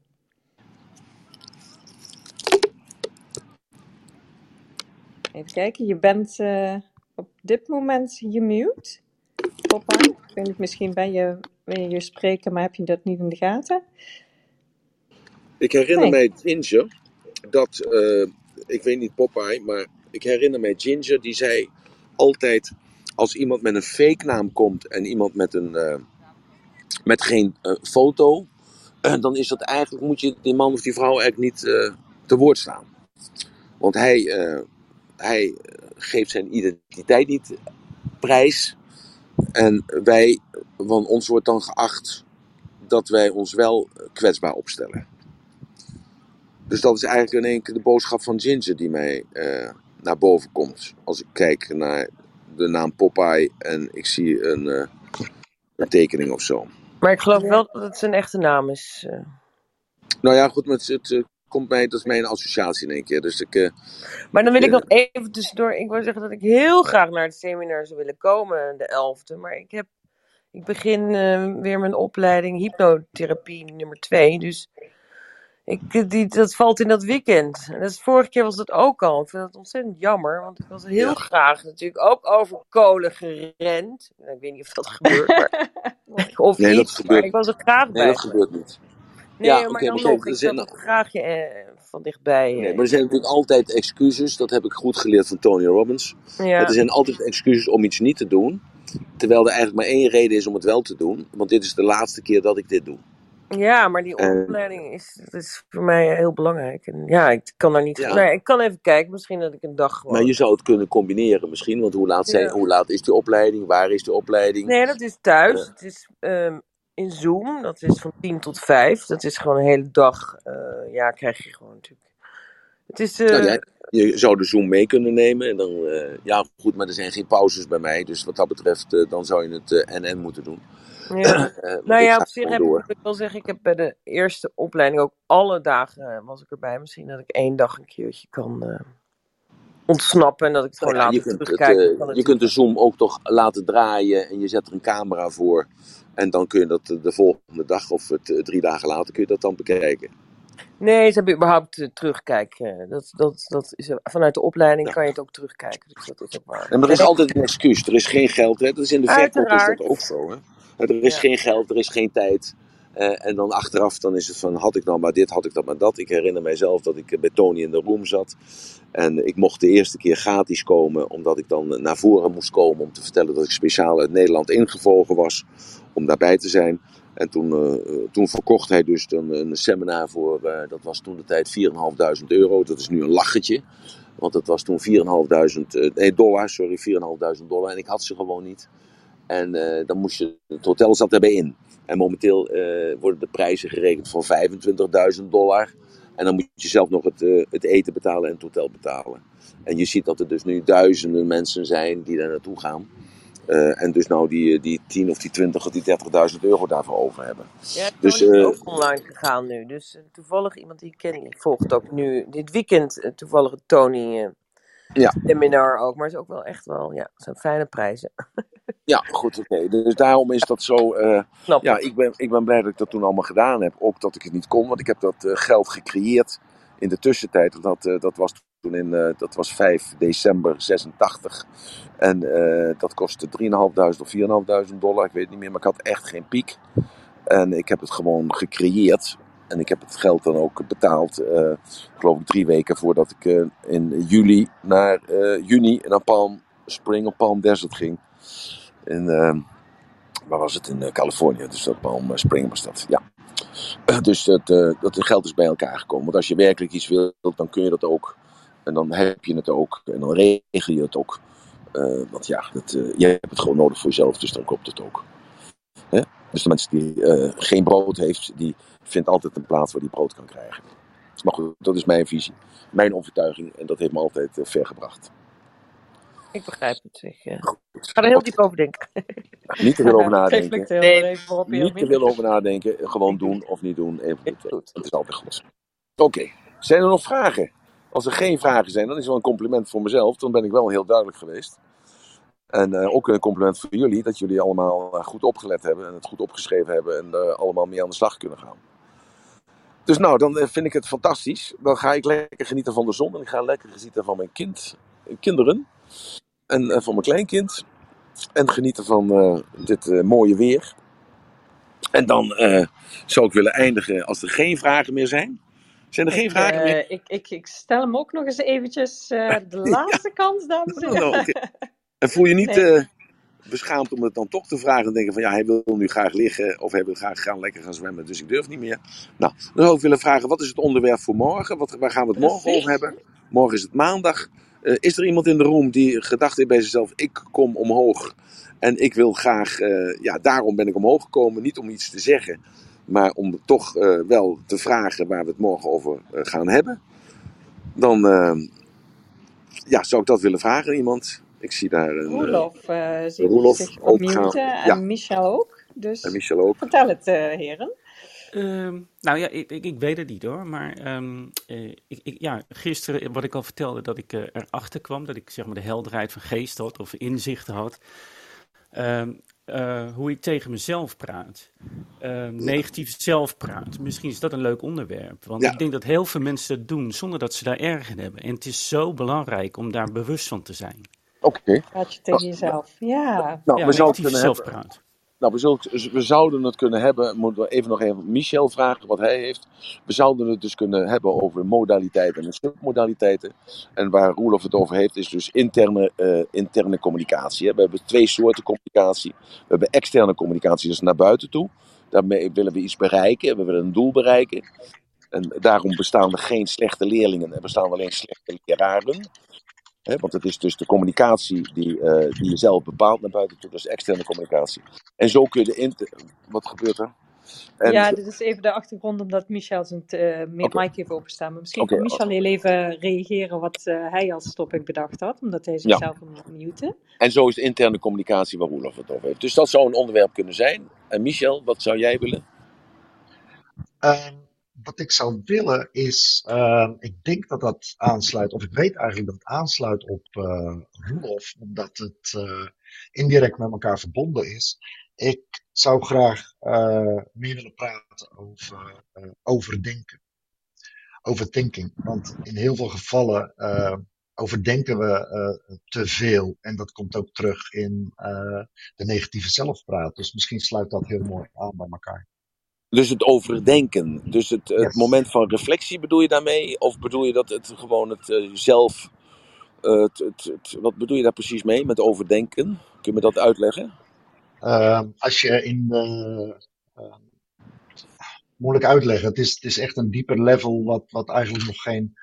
Even kijken, je bent uh, op dit moment gemute. Popeye, ik misschien ben je, je je spreken, maar heb je dat niet in de gaten? Ik herinner nee. mij Ginger dat, uh, ik weet niet Popeye, maar ik herinner mij Ginger die zei altijd als iemand met een fake naam komt en iemand met, een, eh, met geen eh, foto, eh, dan is dat eigenlijk, moet je die man of die vrouw eigenlijk niet eh, te woord staan. Want hij, eh, hij geeft zijn identiteit niet prijs. En wij, van ons wordt dan geacht dat wij ons wel kwetsbaar opstellen. Dus dat is eigenlijk in één keer de boodschap van Ginger die mij eh, naar boven komt. Als ik kijk naar de naam Popeye en ik zie een, eh, een tekening of zo. Maar ik geloof wel dat het zijn echte naam is. eh. Nou ja, goed, maar het, het, komt mij, dat is mijn associatie in één keer. Dus ik, eh, Maar dan wil ik Ja. nog even tussendoor. Ik wil zeggen dat ik heel graag naar het seminar zou willen komen, de 11e. Maar ik, heb, ik begin eh, weer mijn opleiding hypnotherapie nummer 2. Dus ik, die, dat valt in dat weekend. En dat is, vorige keer was dat ook al. Ik vind dat ontzettend jammer. Want ik was heel Ja. graag natuurlijk ook over kolen gerend. Nou, Ik weet niet of dat gebeurt. Maar, of Nee, dat iets. gebeurt- Maar ik was er graag nee, bij. dat gebeurt niet. Nee, Ja, maar oké, dan nog. Ik zou het graag eh, van dichtbij. eh, Nee, maar er zijn natuurlijk altijd excuses. Dat heb ik goed geleerd van Tony Robbins. ja. Er zijn altijd excuses om iets niet te doen. Terwijl er eigenlijk maar één reden is om het wel te doen. Want dit is de laatste keer dat ik dit doe. Ja, maar die opleiding is, is voor mij heel belangrijk. En ja, ik kan daar niet. Ja. Nee, ik kan even kijken. Misschien dat ik een dag gewoon. Maar je zou het kunnen combineren misschien. Want hoe laat, zijn, Ja. hoe laat is die opleiding? Waar is die opleiding? Nee, dat is thuis. Ja. Het is ehm, in Zoom. Dat is van 10 tot 5. Dat is gewoon een hele dag. eh, ja, krijg je gewoon natuurlijk. Het is. Nou ja, je zou de Zoom mee kunnen nemen. En dan, eh, ja, goed, maar er zijn geen pauzes bij mij. Dus wat dat betreft, dan zou je het NN moeten doen. ja. Nou ja, op zich heb ik, door. moet ik wel zeggen, ik heb bij de eerste opleiding ook alle dagen was ik erbij. Misschien dat ik één dag een keertje kan ontsnappen en dat ik het gewoon ja, je, later terugkijk. eh, je kunt de Zoom ook toch laten draaien en je zet er een camera voor. En dan kun je dat eh, de volgende dag of het, eh, drie dagen later kun je dat dan bekijken. Nee, ze hebben überhaupt terugkijken. Dat, dat, dat is, vanuit de opleiding Ja. kan je het ook terugkijken. Dus dat is ook waar. En er is altijd een excuus. Er is geen geld. Hè? Dat is in de verkoop is dat ook zo. Hè? Er is Ja. geen geld, er is geen tijd. Eh, en dan achteraf dan is het van, had ik dan maar dit, had ik dan maar dat. Ik herinner mijzelf dat ik eh, bij Tony in de room zat. En ik mocht de eerste keer gratis komen, omdat ik dan eh, naar voren moest komen om te vertellen dat ik speciaal uit Nederland ingevlogen was om daarbij te zijn. En toen, toen verkocht hij dus een, een seminar voor, dat was toen de tijd 4.500 euro. Dat is nu een lachetje. Want het was toen 4.500, eh, nee dollar, sorry, 4.500 dollar. En ik had ze gewoon niet. En dan moest je, het hotel zat erbij in. En momenteel eh, worden de prijzen gerekend van 25.000 dollar. En dan moet je zelf nog het, eh, het eten betalen en het hotel betalen. En je ziet dat er dus nu duizenden mensen zijn die daar naartoe gaan. Eh, en dus nou die, die 10 of die 20 of die 30.000 euro daarvoor over hebben. Ja, Dus, is ook online gegaan nu. Dus toevallig iemand die ik ken, volgt ook nu dit weekend toevallig Tony Ja. seminar ook. Maar het is ook wel echt wel, ja, het zijn fijne prijzen. Ja, goed, oké. Dus daarom is dat zo. Snap ja, ik ben, ik ben blij dat ik dat toen allemaal gedaan heb. Ook dat ik het niet kon, want ik heb dat eh, geld gecreëerd in de tussentijd. Dat, eh, dat was toen in, dat was 5 december 86. En dat kostte 3.500 of 4.500 dollar, ik weet het niet meer. Maar ik had echt geen piek. En ik heb het gewoon gecreëerd. En ik heb het geld dan ook betaald, eh, geloof ik drie weken voordat ik eh, in juli naar eh, juni naar Palm Spring of Palm Desert ging. In, waar was het? In Californië. Dus dat Palm Spring was dat, ja. Dus dat, dat geld is bij elkaar gekomen. Want als je werkelijk iets wilt, dan kun je dat ook. En dan heb je het ook. En dan regel je het ook. Want ja, dat, je hebt het gewoon nodig voor jezelf, dus dan klopt het ook. Hè? Dus de mensen die geen brood heeft, die vindt altijd een plaats waar die brood kan krijgen. Maar goed, dat is mijn visie, mijn overtuiging en dat heeft me altijd eh, ver gebracht. Ik begrijp het. Ik eh, ga er heel diep over denken. Niet te veel over nadenken. Nee. even op, Niet te veel over nadenken. Gewoon doen of niet doen. Even. Goed. Het is altijd goed. Oké, zijn er nog vragen? Als er geen vragen zijn, dan is het wel een compliment voor mezelf. Dan ben ik wel heel duidelijk geweest. En eh, ook een compliment voor jullie, dat jullie allemaal eh, goed opgelet hebben en het goed opgeschreven hebben en er allemaal mee aan de slag kunnen gaan. Dus nou, dan eh, vind ik het fantastisch. Dan ga ik lekker genieten van de zon en ik ga lekker genieten van mijn kind, kinderen en eh, van mijn kleinkind. En genieten van eh, dit eh, mooie weer. En dan eh, zou ik willen eindigen als er geen vragen meer zijn. Zijn er geen vragen meer? Eh, ik, ik, ik stel hem ook nog eens eventjes eh, de laatste kans, dames en Oh, heren. En voel je niet, Nee. Beschaamd om het dan toch te vragen. En denken van ja, hij wil nu graag liggen. Of hij wil graag gaan, lekker gaan zwemmen. Dus ik durf niet meer. Nou, dan zou ik willen vragen, wat is het onderwerp voor morgen? Wat, waar gaan we het morgen over hebben? Morgen is het maandag. Eh, is er iemand in de room die gedacht heeft bij zichzelf, ik kom omhoog. En ik wil graag, eh, ja, daarom ben ik omhoog gekomen. Niet om iets te zeggen, maar om toch eh, wel te vragen waar we het morgen over gaan hebben. Dan ja, zou ik dat willen vragen aan iemand. Ik zie daar een, eh, Roelof uh, ziet Roelof zich ook opmuten gaan. en Ja. Michel ook. Dus en Michel ook. vertel het, eh, heren. Ehm, nou ja, ik, ik, ik weet het niet hoor. Maar ehm, eh, ik, ik, ja, gisteren, wat ik al vertelde, dat ik eh, erachter kwam. Dat ik zeg maar de helderheid van geest had of inzichten had. Ehm, eh, hoe ik tegen mezelf praat. Ehm, negatief zelfpraat. Misschien is dat een leuk onderwerp. Want Ja. ik denk dat heel veel mensen dat doen zonder dat ze daar erg in hebben. En het is zo belangrijk om daar bewust van te zijn. Oké. Praat je tegen jezelf. Ja. Nou, ja, we zouden kunnen hebben. Nou, we, zullen- we zouden het kunnen hebben. Moeten we even nog even Michel vragen wat hij heeft. We zouden het dus kunnen hebben over modaliteiten en submodaliteiten. En waar Roelof het over heeft, is dus interne, eh, interne communicatie. hè. We hebben twee soorten communicatie. We hebben externe communicatie, dus naar buiten toe. Daarmee willen we iets bereiken. We willen een doel bereiken. En daarom bestaan er geen slechte leerlingen. Er bestaan alleen slechte leraren. Hè, want het is dus de communicatie die, eh, die je zelf bepaalt naar buiten toe. Dat is externe communicatie. En zo kun je de inter... Wat gebeurt er? En, ja, dit is even de achtergrond omdat Michel zijn eh Oké. mic heeft openstaan. Maar misschien kan Michel heel even reageren wat eh, hij als topic bedacht had. Omdat hij zichzelf moet muten. en zo is de interne communicatie waar Roelof het over heeft. Dus dat zou een onderwerp kunnen zijn. En Michel, wat zou jij willen? Ehm, wat ik zou willen is, ehm, ik denk dat dat aansluit, of ik weet eigenlijk dat het aansluit op eh Roelof, omdat het eh, indirect met elkaar verbonden is. Ik zou graag eh, meer willen praten over overdenken, overthinking. Want in heel veel gevallen eh, overdenken we te veel en dat komt ook terug in de negatieve zelfpraat. Dus misschien sluit dat heel mooi aan bij elkaar. Dus het overdenken. Dus het, het Yes. moment van reflectie bedoel je daarmee? Of bedoel je dat het gewoon het eh, zelf... eh, het, het, het- wat bedoel je daar precies mee met overdenken? Kun je me dat uitleggen? Ehm, als je in de. ehm, moeilijk uitleggen. Het is, het is echt een dieper level wat, wat eigenlijk nog geen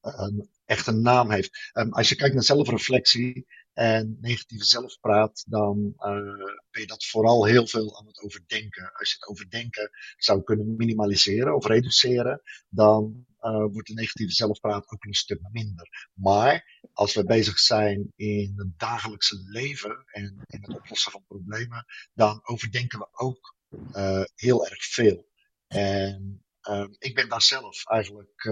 eh, echt een naam heeft. Ehm, als je kijkt naar zelfreflectie en negatieve zelfpraat, dan eh, ben je dat vooral heel veel aan het overdenken. Als je het overdenken zou kunnen minimaliseren of reduceren, dan eh, wordt de negatieve zelfpraat ook een stuk minder. Maar als we bezig zijn in het dagelijkse leven en in het oplossen van problemen, dan overdenken we ook eh, heel erg veel. En ehm, ik ben daar zelf eigenlijk,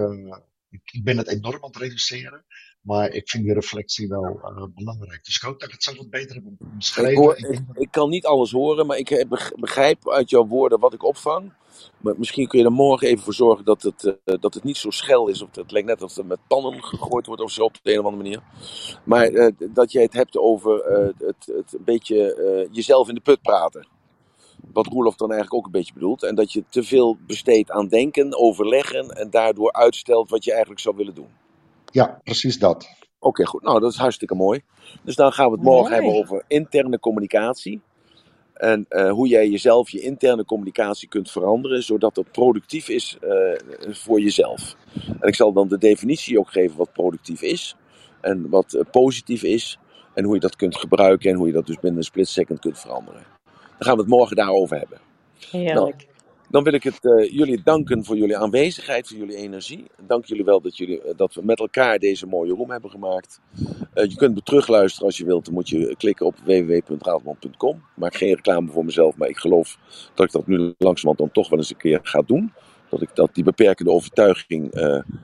ik, ik ben het enorm aan het reduceren, maar ik vind die reflectie wel eh, belangrijk. Dus ik hoop dat ik het zo wat beter heb Ik, omschreven. hoor, Ik ik, ik kan niet alles horen, maar ik beg- begrijp uit jouw woorden wat ik opvang. Maar misschien kun je er morgen even voor zorgen dat het, eh, dat het niet zo schel is. Of het lijkt net alsof er met pannen gegooid wordt of zo op de een of andere manier. Maar eh, dat jij het hebt over eh, het, het een beetje eh, jezelf in de put praten. Wat Roelof dan eigenlijk ook een beetje bedoelt. En dat je te veel besteedt aan denken, overleggen en daardoor uitstelt wat je eigenlijk zou willen doen. Ja, precies dat. Oké, goed. Nou, dat is hartstikke mooi. Dus dan gaan we het morgen Mooi. hebben over interne communicatie. En eh, hoe jij jezelf, je interne communicatie kunt veranderen, zodat het productief is eh, voor jezelf. En ik zal dan de definitie ook geven wat productief is. En wat eh, positief is. En hoe je dat kunt gebruiken en hoe je dat dus binnen een split second kunt veranderen. Dan gaan we het morgen daarover hebben. Heerlijk. Dan wil ik het, eh, jullie danken voor jullie aanwezigheid, voor jullie energie. Dank jullie wel dat, jullie, eh, dat we met elkaar deze mooie room hebben gemaakt. Eh, je kunt me terugluisteren als je wilt. Dan moet je klikken op www.raadman.com. Ik maak geen reclame voor mezelf, maar ik geloof dat ik dat nu langzamerhand dan toch wel eens een keer ga doen. Dat ik dat, die beperkende overtuiging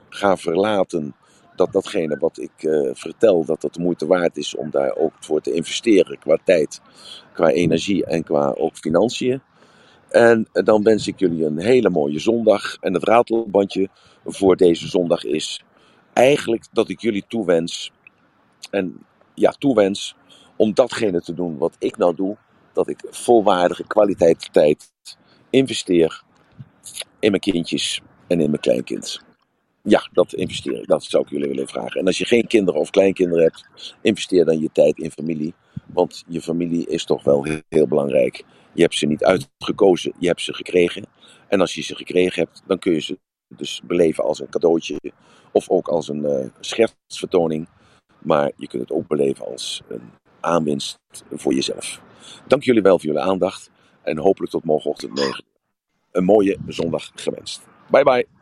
ga verlaten. Dat datgene wat ik vertel, dat dat de moeite waard is om daar ook voor te investeren. Qua tijd, qua energie en qua ook financiën. En dan wens ik jullie een hele mooie zondag. En het ratelbandje voor deze zondag is eigenlijk dat ik jullie toewens. En ja, toewens om datgene te doen wat ik nou doe. Dat ik volwaardige kwaliteit tijd investeer in mijn kindjes en in mijn kleinkind. Ja, dat investeer ik. Dat zou ik jullie willen vragen. En als je geen kinderen of kleinkinderen hebt, investeer dan je tijd in familie. Want je familie is toch wel heel, belangrijk. Je hebt ze niet uitgekozen, je hebt ze gekregen. En als je ze gekregen hebt, dan kun je ze dus beleven als een cadeautje. Of ook als een eh schertsvertoning. Maar je kunt het ook beleven als een aanwinst voor jezelf. Dank jullie wel voor jullie aandacht. En hopelijk tot morgenochtend 9 uur. Een mooie zondag gewenst. Bye bye.